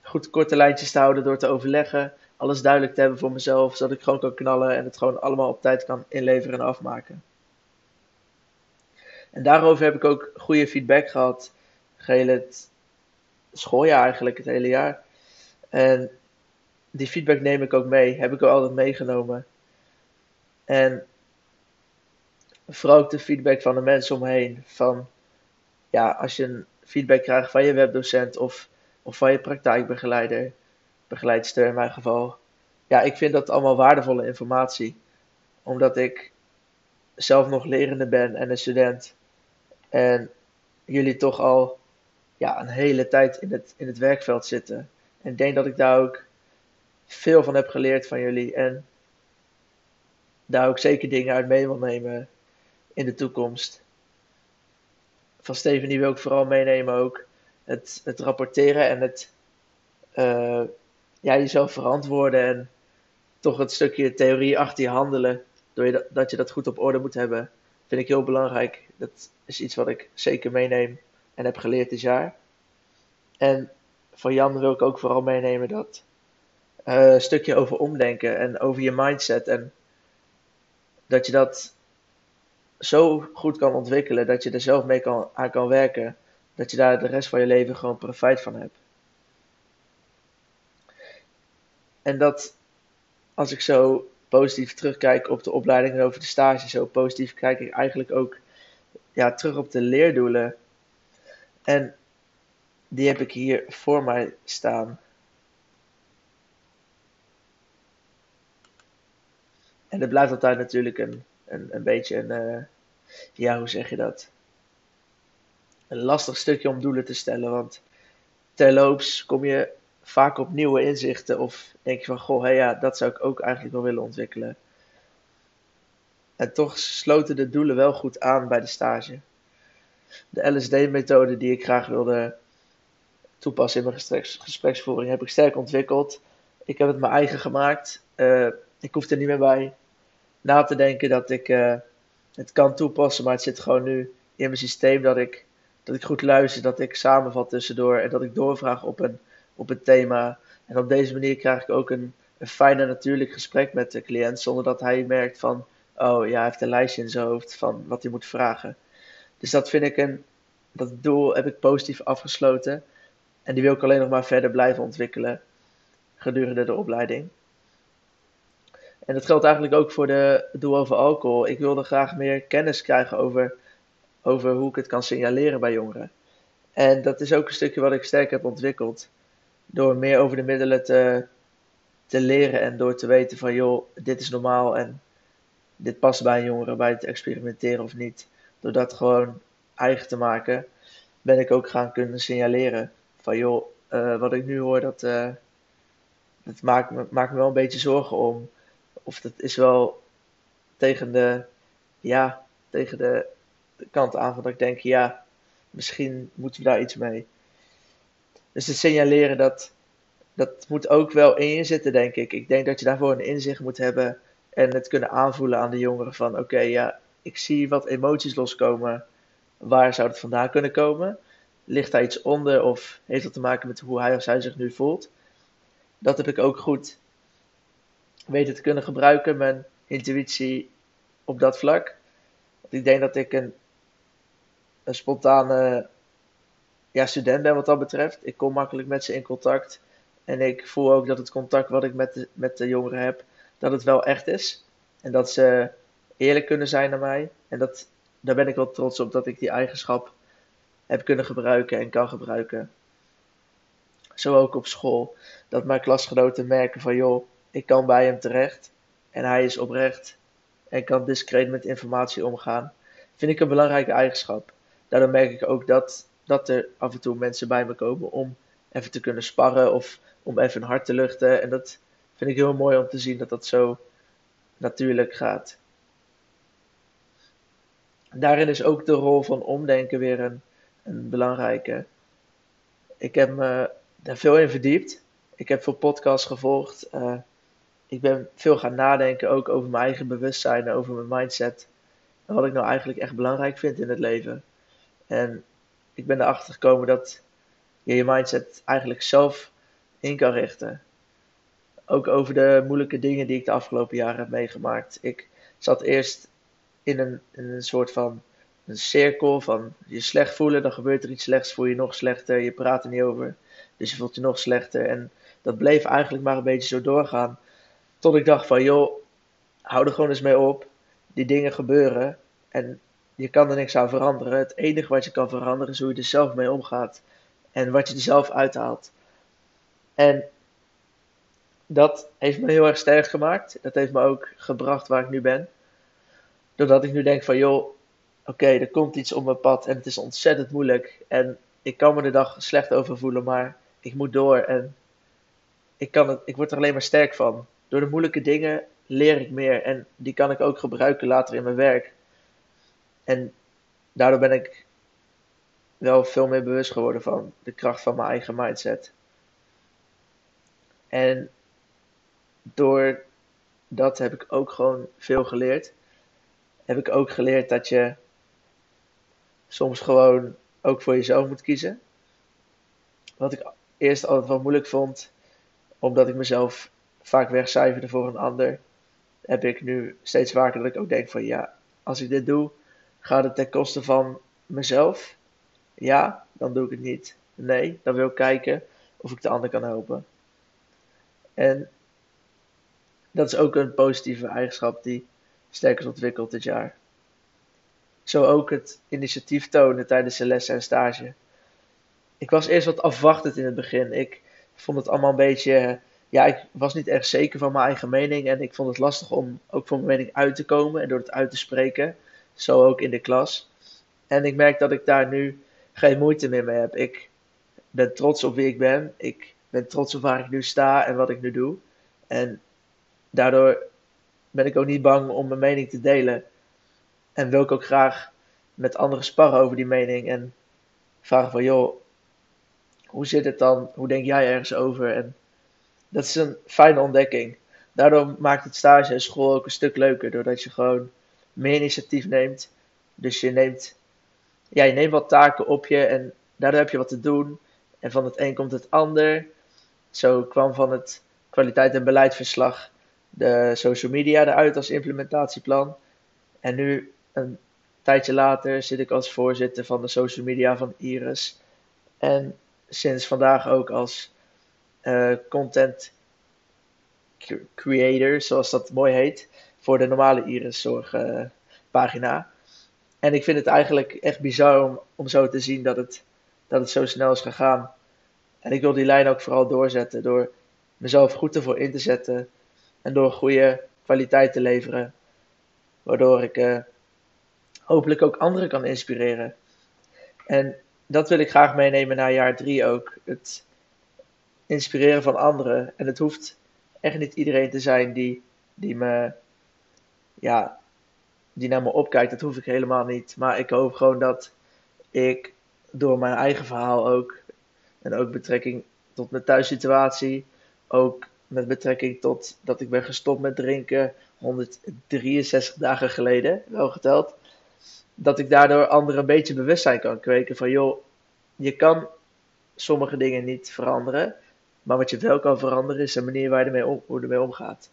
Goed korte lijntjes te houden door te overleggen. Alles duidelijk te hebben voor mezelf, zodat ik gewoon kan knallen en het gewoon allemaal op tijd kan inleveren en afmaken. En daarover heb ik ook goede feedback gehad. Geheel het schooljaar eigenlijk, het hele jaar. En die feedback neem ik ook mee. Heb ik ook altijd meegenomen. En vooral ook de feedback van de mensen omheen. Van ja, als je een feedback krijgt van je webdocent of, of van je praktijkbegeleider, begeleidster in mijn geval. Ja, ik vind dat allemaal waardevolle informatie. omdat ik zelf nog lerende ben en een student. En jullie toch al ja, een hele tijd in het, in het werkveld zitten. En ik denk dat ik daar ook veel van heb geleerd van jullie. En daar ook zeker dingen uit mee wil nemen in de toekomst. Van Stephanie wil ik vooral meenemen ook het, het rapporteren en het uh, ja, jezelf verantwoorden en toch het stukje theorie achter je handelen, door je dat, dat je dat goed op orde moet hebben, vind ik heel belangrijk. Dat is iets wat ik zeker meeneem en heb geleerd dit jaar. En van Jan wil ik ook vooral meenemen dat uh, stukje over omdenken en over je mindset en dat je dat zo goed kan ontwikkelen dat je er zelf mee kan, aan kan werken, dat je daar de rest van je leven gewoon profijt van hebt. En dat als ik zo positief terugkijk op de opleiding en over de stage, zo positief kijk ik eigenlijk ook ja, terug op de leerdoelen. En die heb ik hier voor mij staan. En het blijft altijd natuurlijk een, een, een beetje een, uh, ja, hoe zeg je dat? Een lastig stukje om doelen te stellen, want terloops kom je vaak op nieuwe inzichten of denk je van, goh, hey, ja, dat zou ik ook eigenlijk wel willen ontwikkelen. En toch sloten de doelen wel goed aan bij de stage. De LSD-methode die ik graag wilde toepassen in mijn gespreksvoering heb ik sterk ontwikkeld. Ik heb het mijn eigen gemaakt. Uh, ik hoef er niet meer bij na te denken dat ik uh, het kan toepassen, maar het zit gewoon nu in mijn systeem dat ik, dat ik goed luister, dat ik samenvat tussendoor en dat ik doorvraag op een, op een thema. En op deze manier krijg ik ook een, een fijn natuurlijk gesprek met de cliënt, zonder dat hij merkt van, oh ja, hij heeft een lijstje in zijn hoofd van wat hij moet vragen. Dus dat vind ik een, dat doel heb ik positief afgesloten. En die wil ik alleen nog maar verder blijven ontwikkelen gedurende de opleiding. En dat geldt eigenlijk ook voor de doel over alcohol. Ik wilde graag meer kennis krijgen over, over hoe ik het kan signaleren bij jongeren. En dat is ook een stukje wat ik sterk heb ontwikkeld. Door meer over de middelen te, te leren en door te weten van joh, dit is normaal en dit past bij een jongere, bij het experimenteren of niet. Door dat gewoon eigen te maken, ben ik ook gaan kunnen signaleren van joh, uh, wat ik nu hoor, dat, uh, dat maakt, me, maakt me wel een beetje zorgen om. Of dat is wel tegen de, ja, tegen de, de kant aan van dat ik denk, ja, misschien moeten we daar iets mee. Dus het signaleren, dat, dat moet ook wel in je zitten, denk ik. Ik denk dat je daarvoor een inzicht moet hebben en het kunnen aanvoelen aan de jongeren van, oké, ja, ik zie wat emoties loskomen. Waar zou het vandaan kunnen komen? Ligt daar iets onder of heeft dat te maken met hoe hij of zij zich nu voelt? Dat heb ik ook goed weten te kunnen gebruiken, mijn intuïtie op dat vlak. Ik denk dat ik een, een spontane ja, student ben wat dat betreft. Ik kom makkelijk met ze in contact. En ik voel ook dat het contact wat ik met de, met de jongeren heb, dat het wel echt is. En dat ze eerlijk kunnen zijn naar mij. En dat, daar ben ik wel trots op dat ik die eigenschap heb kunnen gebruiken en kan gebruiken. Zo ook op school. Dat mijn klasgenoten merken van joh, ik kan bij hem terecht. En hij is oprecht en kan discreet met informatie omgaan. Vind ik een belangrijke eigenschap. Daardoor merk ik ook dat, dat er af en toe mensen bij me komen om even te kunnen sparren of om even een hart te luchten. En dat vind ik heel mooi om te zien dat dat zo natuurlijk gaat. Daarin is ook de rol van omdenken weer een, een belangrijke. Ik heb me daar veel in verdiept. Ik heb veel podcasts gevolgd. Uh, ik ben veel gaan nadenken ook over mijn eigen bewustzijn over mijn mindset. En wat ik nou eigenlijk echt belangrijk vind in het leven. En ik ben erachter gekomen dat je je mindset eigenlijk zelf in kan richten. Ook over de moeilijke dingen die ik de afgelopen jaren heb meegemaakt. Ik zat eerst in een, een soort van een cirkel van je slecht voelen, dan gebeurt er iets slechts, voel je nog slechter, je praat er niet over, dus je voelt je nog slechter. En dat bleef eigenlijk maar een beetje zo doorgaan. Tot ik dacht van, joh, hou er gewoon eens mee op. Die dingen gebeuren en je kan er niks aan veranderen. Het enige wat je kan veranderen is hoe je er zelf mee omgaat. En wat je er zelf uithaalt. En dat heeft me heel erg sterk gemaakt. Dat heeft me ook gebracht waar ik nu ben. Doordat ik nu denk van, joh, oké, er komt iets op mijn pad en het is ontzettend moeilijk. En ik kan me de dag slecht over voelen, maar ik moet door. En ik, kan het, ik word er alleen maar sterk van. Door de moeilijke dingen leer ik meer. En die kan ik ook gebruiken later in mijn werk. En daardoor ben ik wel veel meer bewust geworden van de kracht van mijn eigen mindset. En door dat heb ik ook gewoon veel geleerd. Heb ik ook geleerd dat je soms gewoon ook voor jezelf moet kiezen. Wat ik eerst altijd wel moeilijk vond, omdat ik mezelf vaak wegcijferde voor een ander, heb ik nu steeds vaker dat ik ook denk van ja, als ik dit doe, gaat het ten koste van mezelf? Ja, dan doe ik het niet. Nee, dan wil ik kijken of ik de ander kan helpen. En dat is ook een positieve eigenschap die sterk is ontwikkeld dit jaar. Zo ook het initiatief tonen tijdens de lessen en stage. Ik was eerst wat afwachtend in het begin. Ik vond het allemaal een beetje. Ja, ik was niet erg zeker van mijn eigen mening. En ik vond het lastig om ook voor mijn mening uit te komen en door het uit te spreken. Zo ook in de klas. En ik merk dat ik daar nu geen moeite meer mee heb. Ik ben trots op wie ik ben. Ik ben trots op waar ik nu sta en wat ik nu doe. En daardoor ben ik ook niet bang om mijn mening te delen. En wil ik ook graag met anderen sparren over die mening. En vragen van, joh, hoe zit het dan? Hoe denk jij ergens over? En dat is een fijne ontdekking. Daardoor maakt het stage en school ook een stuk leuker. Doordat je gewoon meer initiatief neemt. Dus je neemt, ja, je neemt wat taken op je en daardoor heb je wat te doen. En van het een komt het ander. Zo kwam van het kwaliteit- en beleidsverslag de social media eruit als implementatieplan. En nu, een tijdje later, zit ik als voorzitter van de social media van Iris. En sinds vandaag ook als uh, content creator, zoals dat mooi heet, voor de normale Iris zorgpagina. Uh, en ik vind het eigenlijk echt bizar om, om zo te zien dat het, dat het zo snel is gegaan. En ik wil die lijn ook vooral doorzetten door mezelf goed ervoor in te zetten en door goede kwaliteit te leveren. Waardoor ik uh, hopelijk ook anderen kan inspireren. En dat wil ik graag meenemen naar jaar drie ook. Het inspireren van anderen. En het hoeft echt niet iedereen te zijn die, die me, ja, die naar me opkijkt. Dat hoef ik helemaal niet. Maar ik hoop gewoon dat ik door mijn eigen verhaal ook, en ook betrekking tot mijn thuissituatie, ook met betrekking tot dat ik ben gestopt met drinken 163 dagen geleden, wel geteld. Dat ik daardoor anderen een beetje bewustzijn kan kweken van joh, je kan sommige dingen niet veranderen. Maar wat je wel kan veranderen is de manier waar je hoe je ermee omgaat.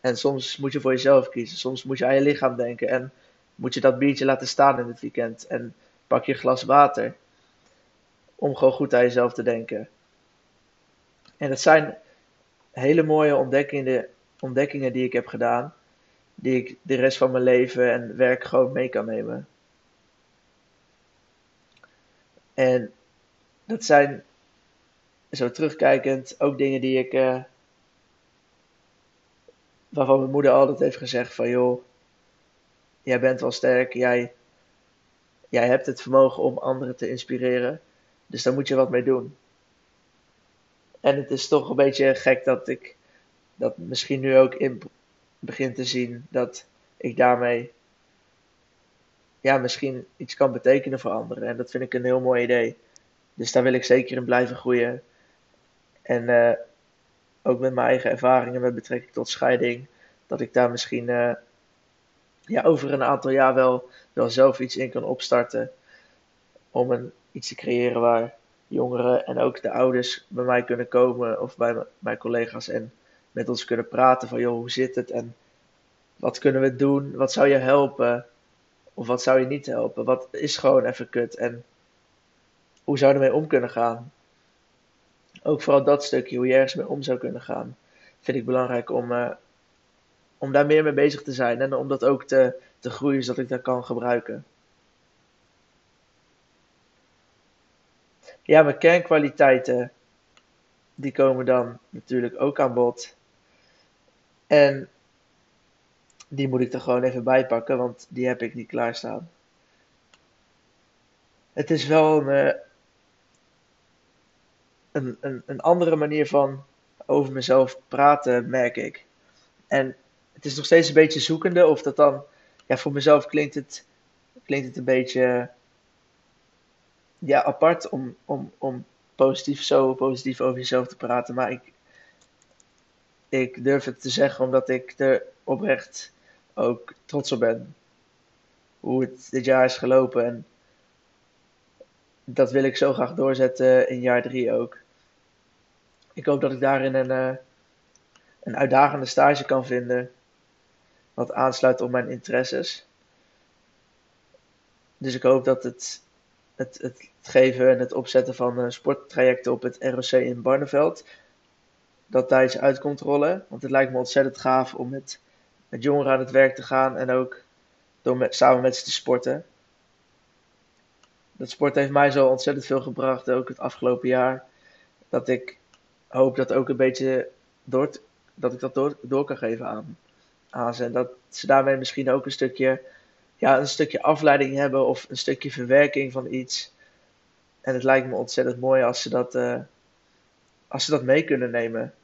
En soms moet je voor jezelf kiezen. Soms moet je aan je lichaam denken. En moet je dat biertje laten staan in het weekend. En pak je een glas water. Om gewoon goed aan jezelf te denken. En dat zijn hele mooie ontdekkingen, ontdekkingen die ik heb gedaan. Die ik de rest van mijn leven en werk gewoon mee kan nemen. En dat zijn zo terugkijkend ook dingen die ik. Uh, waarvan mijn moeder altijd heeft gezegd: van joh, jij bent wel sterk, jij, jij hebt het vermogen om anderen te inspireren. Dus daar moet je wat mee doen. En het is toch een beetje gek dat ik dat misschien nu ook in begin te zien dat ik daarmee ja, misschien iets kan betekenen voor anderen. En dat vind ik een heel mooi idee. Dus daar wil ik zeker in blijven groeien. En uh, ook met mijn eigen ervaringen met betrekking tot scheiding, dat ik daar misschien uh, ja, over een aantal jaar wel, wel zelf iets in kan opstarten. Om een, iets te creëren waar jongeren en ook de ouders bij mij kunnen komen of bij mijn collega's en met ons kunnen praten van joh, hoe zit het en wat kunnen we doen? Wat zou je helpen? Of wat zou je niet helpen? Wat is gewoon even kut en hoe zou je ermee om kunnen gaan? Ook vooral dat stukje, hoe je ergens mee om zou kunnen gaan, vind ik belangrijk om, uh, om daar meer mee bezig te zijn en om dat ook te, te groeien zodat ik dat kan gebruiken. Ja, mijn kernkwaliteiten, die komen dan natuurlijk ook aan bod. En die moet ik er gewoon even bij pakken, want die heb ik niet klaarstaan. Het is wel een, eh, een, een, een andere manier van over mezelf praten, merk ik. En het is nog steeds een beetje zoekende of dat dan, ja, voor mezelf klinkt het, klinkt het een beetje ja, apart om, om, om positief, zo positief over jezelf te praten. Maar ik, ik durf het te zeggen omdat ik er oprecht ook trots op ben. Hoe het dit jaar is gelopen. En dat wil ik zo graag doorzetten in jaar drie ook. Ik hoop dat ik daarin een, uh, een uitdagende stage kan vinden. Wat aansluit op mijn interesses. Dus ik hoop dat het, het, het geven en het opzetten van uh, sporttrajecten op het ROC in Barneveld. Dat daar iets uit komt rollen. Want het lijkt me ontzettend gaaf om met, met jongeren aan het werk te gaan. En ook door met, samen met ze te sporten. Dat sport heeft mij zo ontzettend veel gebracht. Ook het afgelopen jaar. Dat ik hoop dat ook een beetje door, dat ik dat door, door kan geven aan, aan ze. En dat ze daarmee misschien ook een stukje, ja, een stukje afleiding hebben of een stukje verwerking van iets. En het lijkt me ontzettend mooi als ze dat, uh, als ze dat mee kunnen nemen.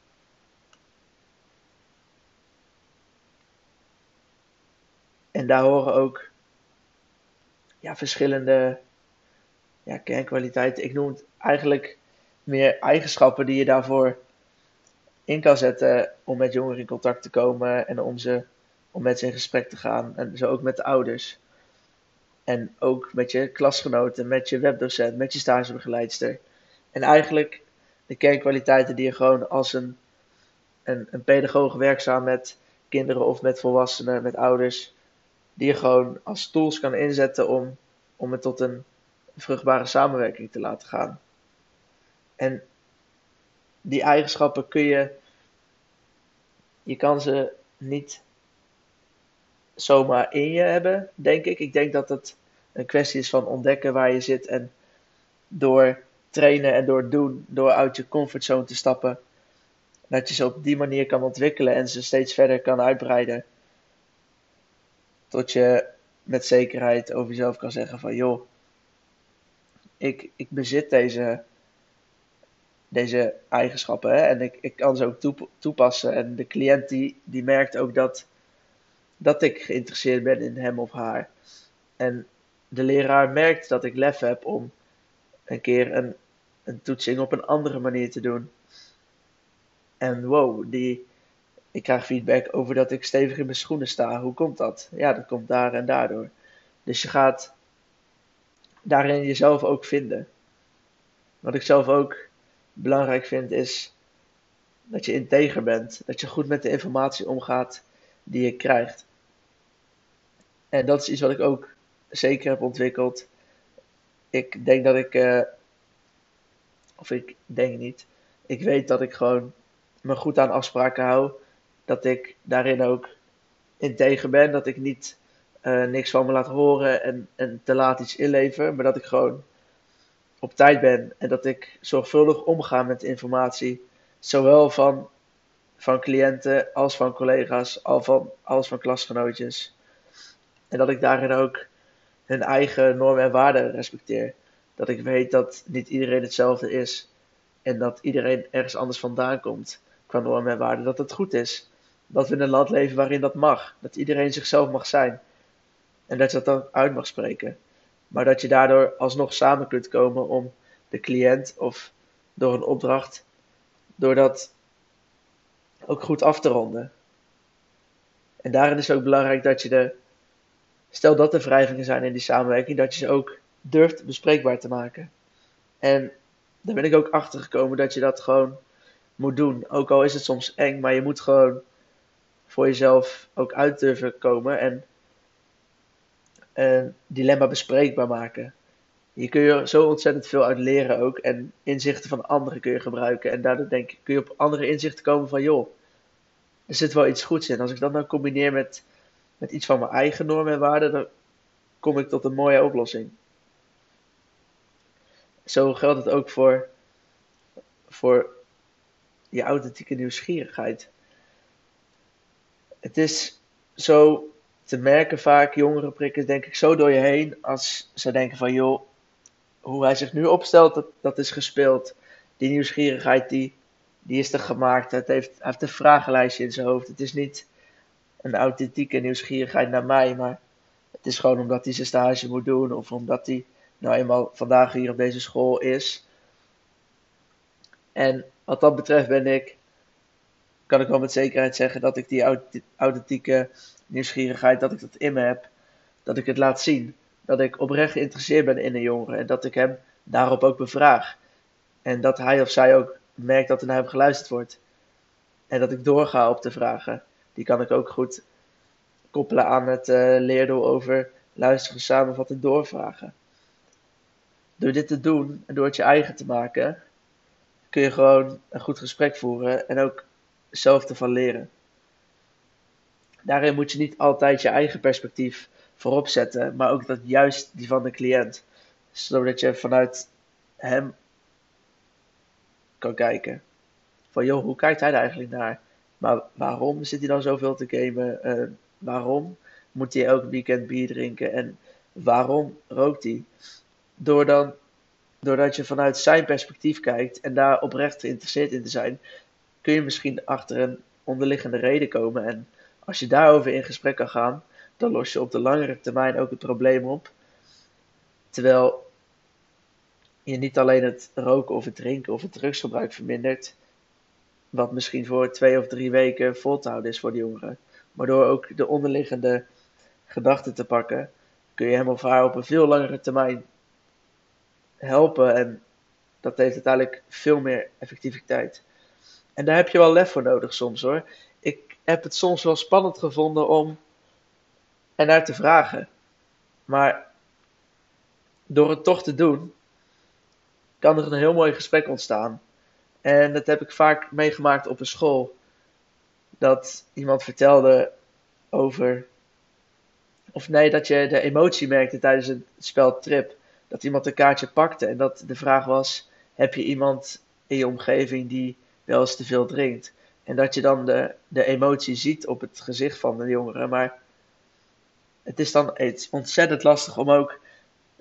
En daar horen ook ja, verschillende ja, kernkwaliteiten. Ik noem het eigenlijk meer eigenschappen die je daarvoor in kan zetten om met jongeren in contact te komen en om, ze, om met ze in gesprek te gaan. En zo ook met de ouders. En ook met je klasgenoten, met je webdocent, met je stagebegeleidster. En eigenlijk de kernkwaliteiten die je gewoon als een, een, een pedagoog werkzaam met kinderen of met volwassenen, met ouders, die je gewoon als tools kan inzetten om, om het tot een vruchtbare samenwerking te laten gaan. En die eigenschappen kun je, je kan ze niet zomaar in je hebben, denk ik. Ik denk dat het een kwestie is van ontdekken waar je zit en door trainen en door doen, door uit je comfortzone te stappen, dat je ze op die manier kan ontwikkelen en ze steeds verder kan uitbreiden. Tot je met zekerheid over jezelf kan zeggen van joh, ik, ik bezit deze deze eigenschappen. En ik, ik kan ze ook toepassen. En de cliënt die, die merkt ook dat, dat ik geïnteresseerd ben in hem of haar. En de leraar merkt dat ik lef heb om een keer een, een toetsing op een andere manier te doen. En wow, die, ik krijg feedback over dat ik stevig in mijn schoenen sta. Hoe komt dat? Ja, dat komt daar en daardoor. Dus je gaat daarin jezelf ook vinden. Wat ik zelf ook belangrijk vind is dat je integer bent. Dat je goed met de informatie omgaat die je krijgt. En dat is iets wat ik ook zeker heb ontwikkeld. Ik denk dat ik, uh, of ik denk niet, ik weet dat ik gewoon me goed aan afspraken hou. Dat ik daarin ook integer ben. Dat ik niet niks van me laat horen en, en te laat iets inlever. Maar dat ik gewoon op tijd ben en dat ik zorgvuldig omga met informatie, zowel van, van cliënten als van collega's, als van, als van klasgenootjes. En dat ik daarin ook hun eigen normen en waarden respecteer. Dat ik weet dat niet iedereen hetzelfde is en dat iedereen ergens anders vandaan komt qua normen en waarden. Dat het goed is dat we in een land leven waarin dat mag. Dat iedereen zichzelf mag zijn. En dat je dat dan uit mag spreken. Maar dat je daardoor alsnog samen kunt komen om de cliënt of door een opdracht, door dat ook goed af te ronden. En daarin is ook belangrijk dat je de, stel dat er wrijvingen zijn in die samenwerking, dat je ze ook durft bespreekbaar te maken. En daar ben ik ook achter gekomen dat je dat gewoon moet doen. Ook al is het soms eng, maar je moet gewoon voor jezelf ook uit durven komen en een dilemma bespreekbaar maken. Hier kun je zo ontzettend veel uit leren ook. En inzichten van anderen kun je gebruiken. En daardoor denk ik, kun je op andere inzichten komen van joh, er zit wel iets goeds in. Als ik dat dan combineer met, met iets van mijn eigen normen en waarden, dan kom ik tot een mooie oplossing. Zo geldt het ook voor, voor je authentieke nieuwsgierigheid. het is zo te merken vaak, jongeren prikken denk ik zo door je heen als ze denken van joh, hoe hij zich nu opstelt, dat, dat is gespeeld. Die nieuwsgierigheid, die, die is er gemaakt. Het heeft, hij heeft een vragenlijstje in zijn hoofd. Het is niet een authentieke nieuwsgierigheid naar mij, maar het is gewoon omdat hij zijn stage moet doen of omdat hij nou eenmaal vandaag hier op deze school is. En wat dat betreft ben ik, kan ik wel met zekerheid zeggen dat ik die authentieke nieuwsgierigheid, dat ik dat in me heb, dat ik het laat zien. Dat ik oprecht geïnteresseerd ben in een jongere en dat ik hem daarop ook bevraag. En dat hij of zij ook merkt dat er naar hem geluisterd wordt. En dat ik doorga op de vragen. Die kan ik ook goed koppelen aan het uh, leerdoel over luisteren, samenvatten, doorvragen. Door dit te doen en door het je eigen te maken, kun je gewoon een goed gesprek voeren en ook zelf ervan leren. Daarin moet je niet altijd je eigen perspectief voorop zetten, maar ook dat juist die van de cliënt. Zodat je vanuit hem kan kijken. Van joh, hoe kijkt hij er eigenlijk naar? Maar waarom zit hij dan zoveel te gamen? Uh, waarom moet hij elk weekend bier drinken? En waarom rookt hij? Door dan, doordat je vanuit zijn perspectief kijkt en daar oprecht geïnteresseerd in te zijn, kun je misschien achter een onderliggende reden komen. En als je daarover in gesprek kan gaan, dan los je op de langere termijn ook het probleem op. Terwijl je niet alleen het roken of het drinken of het drugsgebruik vermindert, wat misschien voor twee of drie weken vol te houden is voor de jongeren. Maar door ook de onderliggende gedachten te pakken, kun je hem of haar op een veel langere termijn helpen. En dat heeft uiteindelijk veel meer effectiviteit. En daar heb je wel lef voor nodig soms hoor. Ik heb het soms wel spannend gevonden om ernaar te vragen. Maar door het toch te doen, kan er een heel mooi gesprek ontstaan. En dat heb ik vaak meegemaakt op een school. Dat iemand vertelde over. Of nee, dat je de emotie merkte tijdens het spel Trip. Dat iemand een kaartje pakte en dat de vraag was: heb je iemand in je omgeving die wel eens te veel drinkt? En dat je dan de, de emotie ziet op het gezicht van de jongere. Maar het is dan iets ontzettend lastig om ook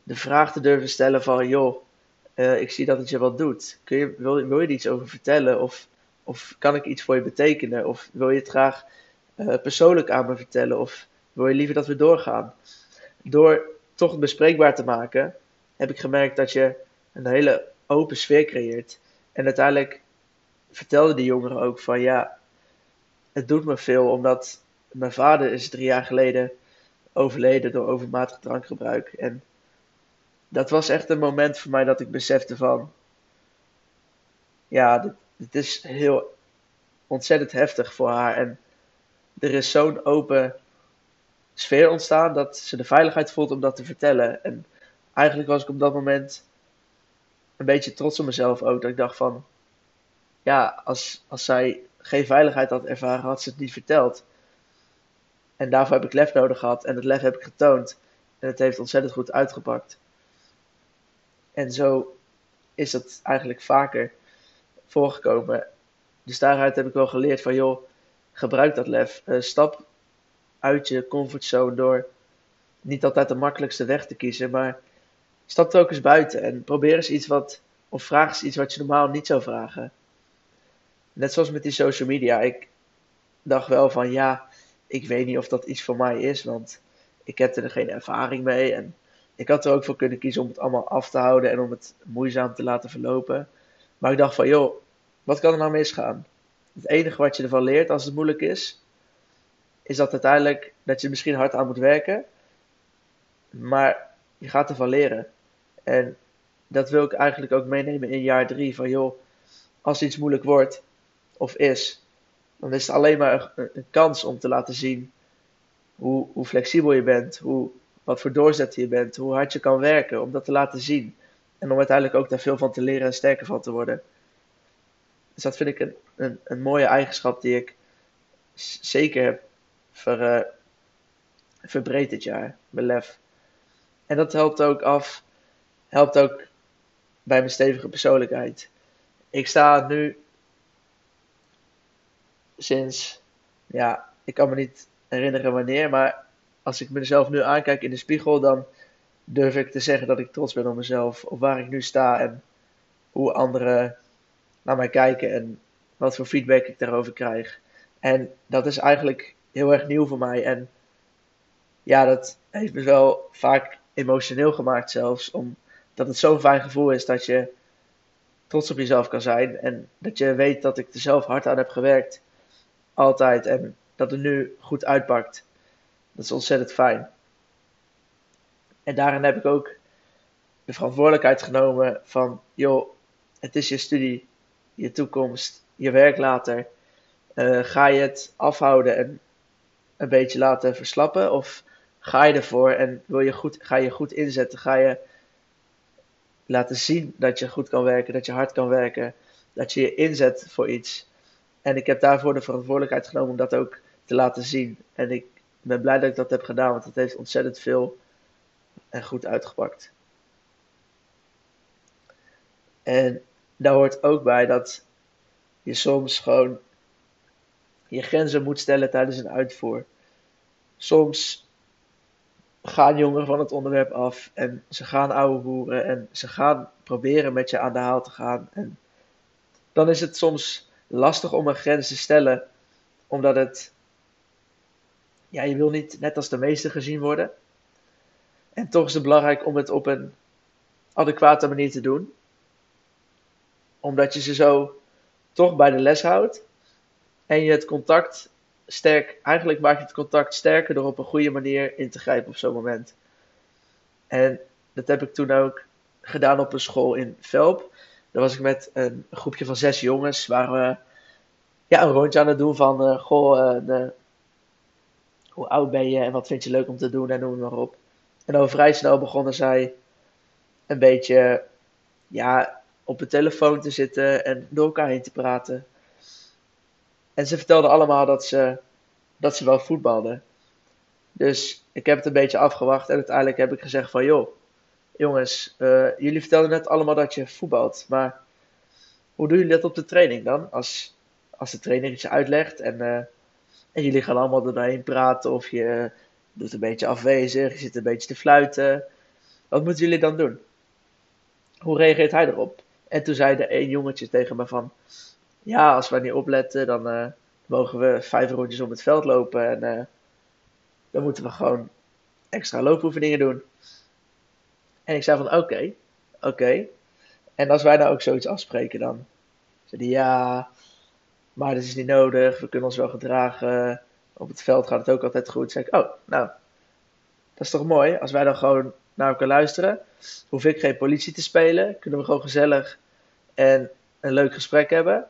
de vraag te durven stellen van joh, uh, ik zie dat het je wat doet. Kun je, wil, wil je er iets over vertellen? Of, of kan ik iets voor je betekenen? Of wil je het graag uh, persoonlijk aan me vertellen? Of wil je liever dat we doorgaan? Door toch bespreekbaar te maken, heb ik gemerkt dat je een hele open sfeer creëert. En uiteindelijk vertelde die jongeren ook van ja, het doet me veel omdat mijn vader is drie jaar geleden overleden door overmatig drankgebruik. En dat was echt een moment voor mij dat ik besefte van, ja, dit, dit is heel ontzettend heftig voor haar. En er is zo'n open sfeer ontstaan dat ze de veiligheid voelt om dat te vertellen. En eigenlijk was ik op dat moment een beetje trots op mezelf ook. Dat ik dacht van, ja, als, als zij geen veiligheid had ervaren, had ze het niet verteld. En daarvoor heb ik lef nodig gehad. En het lef heb ik getoond. En het heeft ontzettend goed uitgepakt. En zo is dat eigenlijk vaker voorgekomen. Dus daaruit heb ik wel geleerd van joh, gebruik dat lef. Uh, stap uit je comfortzone door niet altijd de makkelijkste weg te kiezen, maar stap er ook eens buiten en probeer eens iets wat, of vraag eens iets wat je normaal niet zou vragen. Net zoals met die social media. Ik dacht wel van ja, ik weet niet of dat iets voor mij is, want ik heb er geen ervaring mee. En ik had er ook voor kunnen kiezen om het allemaal af te houden en om het moeizaam te laten verlopen. Maar ik dacht van, joh, wat kan er nou misgaan? Het enige wat je ervan leert als het moeilijk is, is dat uiteindelijk dat je misschien hard aan moet werken. Maar je gaat ervan leren. En dat wil ik eigenlijk ook meenemen in jaar drie. Van joh, als iets moeilijk wordt of is, dan is het alleen maar een, kans om te laten zien hoe, hoe flexibel je bent, hoe, wat voor doorzetter je bent, hoe hard je kan werken, om dat te laten zien. En om uiteindelijk ook daar veel van te leren en sterker van te worden. Dus dat vind ik een, een, een mooie eigenschap die ik zeker heb ver, uh, verbreed dit jaar, mijn lef. En dat helpt ook af, helpt ook bij mijn stevige persoonlijkheid. Ik sta nu sinds ja, ik kan me niet herinneren wanneer, maar als ik mezelf nu aankijk in de spiegel, dan durf ik te zeggen dat ik trots ben op mezelf, op waar ik nu sta en hoe anderen naar mij kijken en wat voor feedback ik daarover krijg. En dat is eigenlijk heel erg nieuw voor mij. En ja, dat heeft me wel vaak emotioneel gemaakt zelfs. Omdat het zo'n fijn gevoel is dat je trots op jezelf kan zijn. En dat je weet dat ik er zelf hard aan heb gewerkt. Altijd. En dat het nu goed uitpakt. Dat is ontzettend fijn. En daarin heb ik ook de verantwoordelijkheid genomen van, joh, het is je studie, je toekomst, je werk later. Uh, ga je het afhouden en een beetje laten verslappen? Of ga je ervoor en wil je goed, ga je goed inzetten? Ga je laten zien dat je goed kan werken, dat je hard kan werken, dat je je inzet voor iets? En ik heb daarvoor de verantwoordelijkheid genomen om dat ook te laten zien. En ik ben blij dat ik dat heb gedaan, want het heeft ontzettend veel en goed uitgepakt. En daar hoort ook bij dat je soms gewoon je grenzen moet stellen tijdens een uitvoer. Soms gaan jongeren van het onderwerp af en ze gaan ouwe boeren en ze gaan proberen met je aan de haal te gaan. En dan is het soms lastig om een grens te stellen, omdat het, ja, je wil niet net als de meesten gezien worden. En toch is het belangrijk om het op een adequate manier te doen. Omdat je ze zo toch bij de les houdt. En je het contact sterk, eigenlijk maak je het contact sterker door op een goede manier in te grijpen op zo'n moment. En dat heb ik toen ook gedaan op een school in Velp. Daar was ik met een groepje van zes jongens, waar we ja, een rondje aan het doen van, uh, goh, uh, de, hoe oud ben je en wat vind je leuk om te doen en noem maar op. En dan vrij snel begonnen zij een beetje ja, op de telefoon te zitten en door elkaar heen te praten. En ze vertelden allemaal dat ze, dat ze wel voetbalden. Dus ik heb het een beetje afgewacht en uiteindelijk heb ik gezegd van joh, jongens, uh, jullie vertelden net allemaal dat je voetbalt, maar hoe doen jullie dat op de training dan? Als, als de trainer iets uitlegt en, uh, en jullie gaan allemaal erheen praten of je doet een beetje afwezig, je zit een beetje te fluiten. Wat moeten jullie dan doen? Hoe reageert hij erop? En toen zei de een jongetje tegen me van, ja, als we niet opletten, dan uh, mogen we vijf rondjes om het veld lopen en dan moeten we gewoon extra loopoefeningen doen. En ik zei van, oké, oké. En als wij nou ook zoiets afspreken, dan zei hij, ja, maar dat is niet nodig, we kunnen ons wel gedragen, op het veld gaat het ook altijd goed. Zeg ik, oh, nou, dat is toch mooi. Als wij dan gewoon naar elkaar luisteren, hoef ik geen politie te spelen. Kunnen we gewoon gezellig en een leuk gesprek hebben.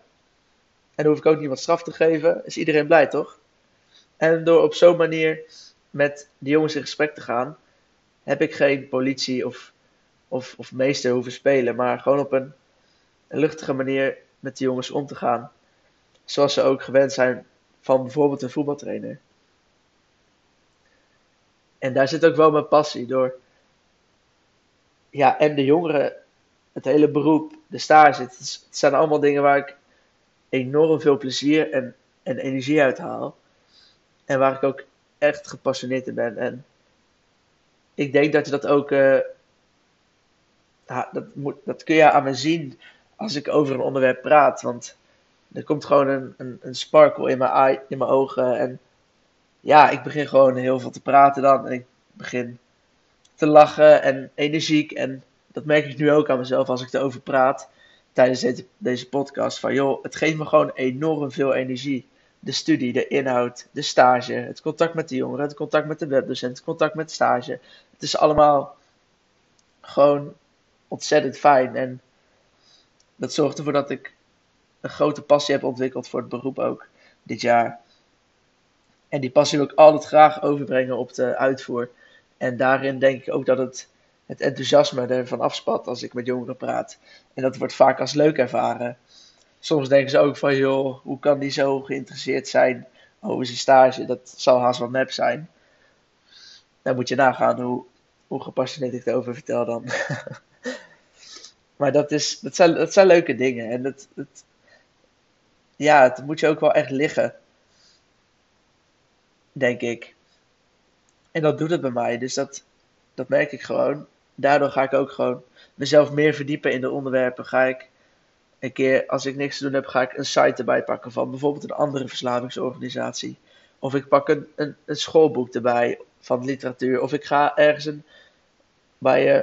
En hoef ik ook niet wat straf te geven. Is iedereen blij, toch? En door op zo'n manier met die jongens in gesprek te gaan, heb ik geen politie of, of, of meester hoeven spelen. Maar gewoon op een, een luchtige manier met die jongens om te gaan. Zoals ze ook gewend zijn van bijvoorbeeld een voetbaltrainer. En daar zit ook wel mijn passie door. Ja, en de jongeren, het hele beroep, de stage. Het, zijn allemaal dingen waar ik enorm veel plezier en, en energie uit haal. En waar ik ook echt gepassioneerd in ben. En ik denk dat je dat ook. Uh, dat, moet, dat kun je aan me zien als ik over een onderwerp praat. Want er komt gewoon een, een, een sparkle in mijn, eye, in mijn ogen. En ja, ik begin gewoon heel veel te praten dan. En ik begin te lachen en energiek. En dat merk ik nu ook aan mezelf als ik erover praat tijdens deze, podcast. Van joh, het geeft me gewoon enorm veel energie. De studie, de inhoud, de stage, het contact met de jongeren, het contact met de webdocent, het contact met stage. Het is allemaal gewoon ontzettend fijn. En dat zorgt ervoor dat ik een grote passie heb ontwikkeld voor het beroep ook dit jaar. En die passie wil ik altijd graag overbrengen op de uitvoer. En daarin denk ik ook dat het, het enthousiasme ervan afspat als ik met jongeren praat. En dat wordt vaak als leuk ervaren. Soms denken ze ook van, joh, hoe kan die zo geïnteresseerd zijn over zijn stage? Dat zal haast wel nep zijn. Dan moet je nagaan hoe, hoe gepassioneerd ik erover vertel dan. maar dat, is, dat, zijn, dat zijn leuke dingen. En het, ja, het moet je ook wel echt liggen. denk ik. En dat doet het bij mij, dus dat, dat merk ik gewoon. Daardoor ga ik ook gewoon mezelf meer verdiepen in de onderwerpen. Ga ik een keer, als ik niks te doen heb, ga ik een site erbij pakken van bijvoorbeeld een andere verslavingsorganisatie. Of ik pak een, een schoolboek erbij van literatuur. Of ik ga ergens een, bij uh,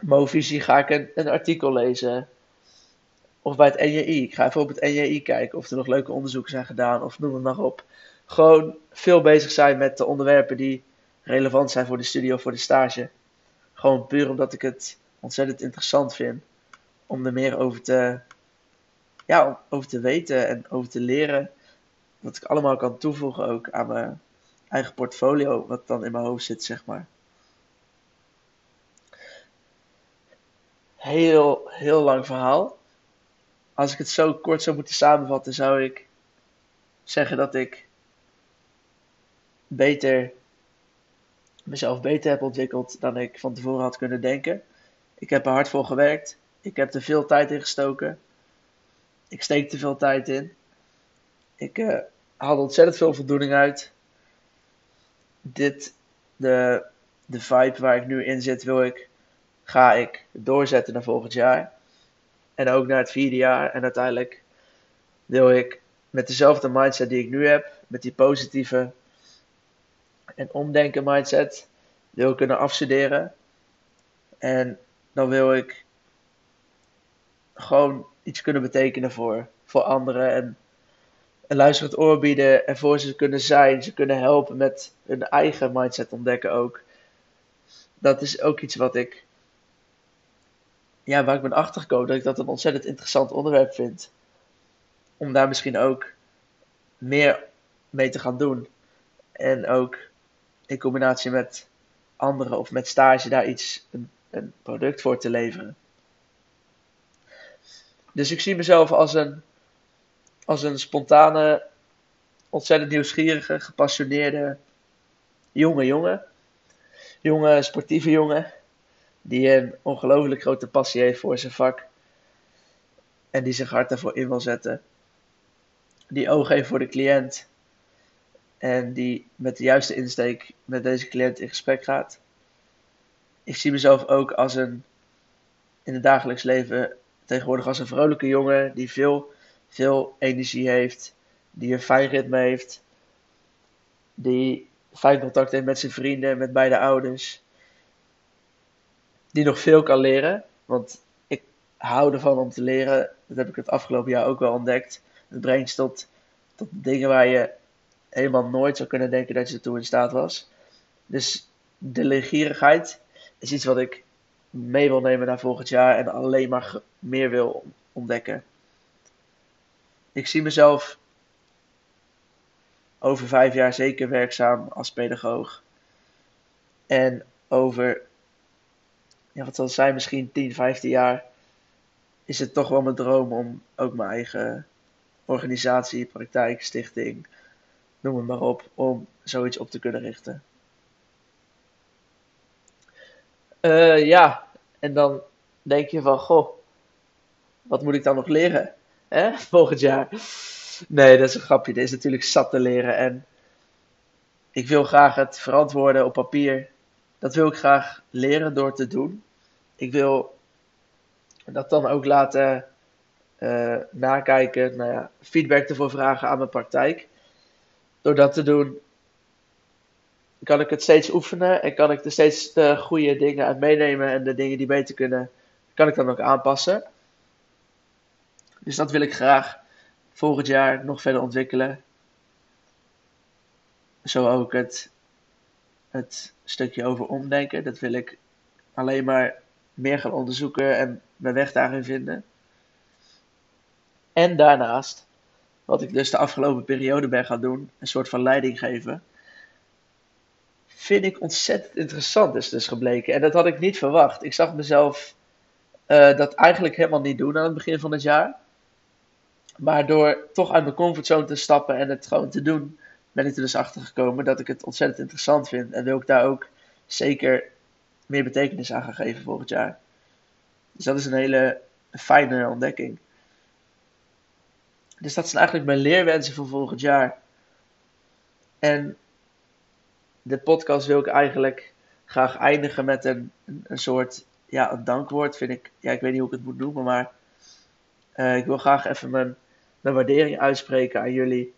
Movisie ga ik een, een artikel lezen. Of bij het NJI. Ik ga even op het NJI kijken of er nog leuke onderzoeken zijn gedaan. Of noem het maar op. Gewoon veel bezig zijn met de onderwerpen die relevant zijn voor de studie of voor de stage. Gewoon puur omdat ik het ontzettend interessant vind om er meer over te, ja, over te weten en over te leren. Wat ik allemaal kan toevoegen ook aan mijn eigen portfolio, wat dan in mijn hoofd zit, zeg maar. Heel, heel lang verhaal. Als ik het zo kort zou moeten samenvatten, zou ik zeggen dat ik beter, mezelf beter heb ontwikkeld dan ik van tevoren had kunnen denken. Ik heb er hard voor gewerkt. Ik heb er veel tijd in gestoken. Ik steek er veel tijd in. Ik uh, haal ontzettend veel voldoening uit. Dit, de, de vibe waar ik nu in zit, wil ik, ga ik doorzetten naar volgend jaar. En ook naar het vierde jaar. En uiteindelijk wil ik met dezelfde mindset die ik nu heb, met die positieve en omdenken mindset, wil ik kunnen afstuderen. En dan wil ik gewoon iets kunnen betekenen voor, voor anderen. En een luisterend oor bieden en voor ze kunnen zijn. Ze kunnen helpen met hun eigen mindset ontdekken ook. Dat is ook iets wat ik, ja, waar ik ben achtergekomen. Dat ik dat een ontzettend interessant onderwerp vind. Om daar misschien ook meer mee te gaan doen. En ook in combinatie met anderen of met stage daar iets, een, een product voor te leveren. Dus ik zie mezelf als een, als een spontane, ontzettend nieuwsgierige, gepassioneerde jonge jongen. Jonge sportieve jongen. Die een ongelooflijk grote passie heeft voor zijn vak. En die zich hard daarvoor in wil zetten. Die oog heeft voor de cliënt. En die met de juiste insteek met deze cliënt in gesprek gaat. Ik zie mezelf ook als een in het dagelijks leven tegenwoordig als een vrolijke jongen die veel, veel energie heeft, die een fijn ritme heeft, die fijn contact heeft met zijn vrienden, met beide ouders, die nog veel kan leren, want ik hou ervan om te leren. Dat heb ik het afgelopen jaar ook wel ontdekt. Het brengt tot, tot dingen waar je helemaal nooit zou kunnen denken dat je ertoe in staat was. Dus de leergierigheid is iets wat ik mee wil nemen naar volgend jaar en alleen maar meer wil ontdekken. Ik zie mezelf over vijf jaar zeker werkzaam als pedagoog. En over, ja, wat zal het zijn, misschien 10, 15 jaar is het toch wel mijn droom om ook mijn eigen organisatie, praktijk, stichting, noem het maar op, om zoiets op te kunnen richten. Uh, ja, en dan denk je van, goh, wat moet ik dan nog leren? Volgend jaar. Nee, dat is een grapje. Dit is natuurlijk zat te leren. En ik wil graag het verantwoorden op papier. Dat wil ik graag leren door te doen. Ik wil dat dan ook laten uh, nakijken. Nou ja, feedback ervoor vragen aan mijn praktijk. Door dat te doen, kan ik het steeds oefenen en kan ik er steeds de goede dingen uit meenemen en de dingen die beter kunnen, kan ik dan ook aanpassen. Dus dat wil ik graag volgend jaar nog verder ontwikkelen. Zo ook het, het stukje over omdenken. Dat wil ik alleen maar meer gaan onderzoeken en mijn weg daarin vinden. En daarnaast, wat ik dus de afgelopen periode ben gaan doen, een soort van leiding geven vind ik ontzettend interessant is dus gebleken. En dat had ik niet verwacht. Ik zag mezelf uh, dat eigenlijk helemaal niet doen aan het begin van het jaar. Maar door toch uit mijn comfortzone te stappen en het gewoon te doen, ben ik er dus achter gekomen dat ik het ontzettend interessant vind. En wil ik daar ook zeker meer betekenis aan gaan geven volgend jaar. Dus dat is een hele fijne ontdekking. Dus dat zijn eigenlijk mijn leerwensen voor volgend jaar. En de podcast wil ik eigenlijk graag eindigen met een, een soort ja, een dankwoord. Vind ik, ja, ik weet niet hoe ik het moet noemen, maar uh, ik wil graag even mijn, mijn waardering uitspreken aan jullie.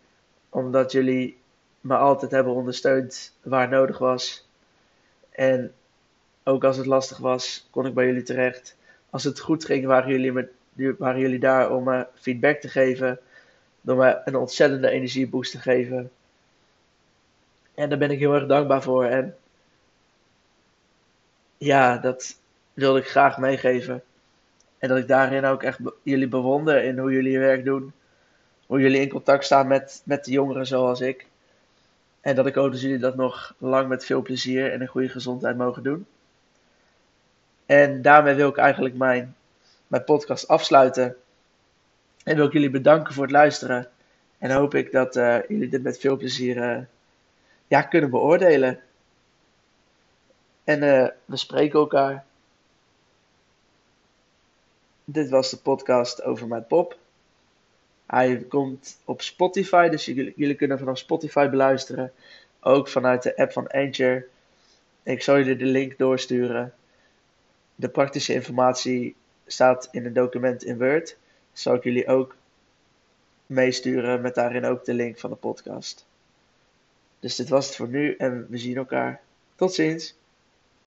Omdat jullie me altijd hebben ondersteund waar nodig was. En ook als het lastig was, kon ik bij jullie terecht. Als het goed ging, waren jullie, waren jullie daar om me feedback te geven. Door me een ontzettende energieboost te geven. En daar ben ik heel erg dankbaar voor. En ja, dat wilde ik graag meegeven. En dat ik daarin ook echt jullie bewonder in hoe jullie je werk doen. Hoe jullie in contact staan met, met de jongeren zoals ik. En dat ik hoop dat jullie dat nog lang met veel plezier en een goede gezondheid mogen doen. En daarmee wil ik eigenlijk mijn, mijn podcast afsluiten. En wil ik jullie bedanken voor het luisteren. En hoop ik dat uh, jullie dit met veel plezier uh, ja, kunnen beoordelen. En uh, we spreken elkaar. Dit was de podcast over mijn pop. Hij komt op Spotify, dus jullie, jullie kunnen vanaf Spotify beluisteren. Ook vanuit de app van Anchor. Ik zal jullie de link doorsturen. De praktische informatie staat in een document in Word. Zal ik jullie ook meesturen met daarin ook de link van de podcast. Dus dit was het voor nu en we zien elkaar. Tot ziens.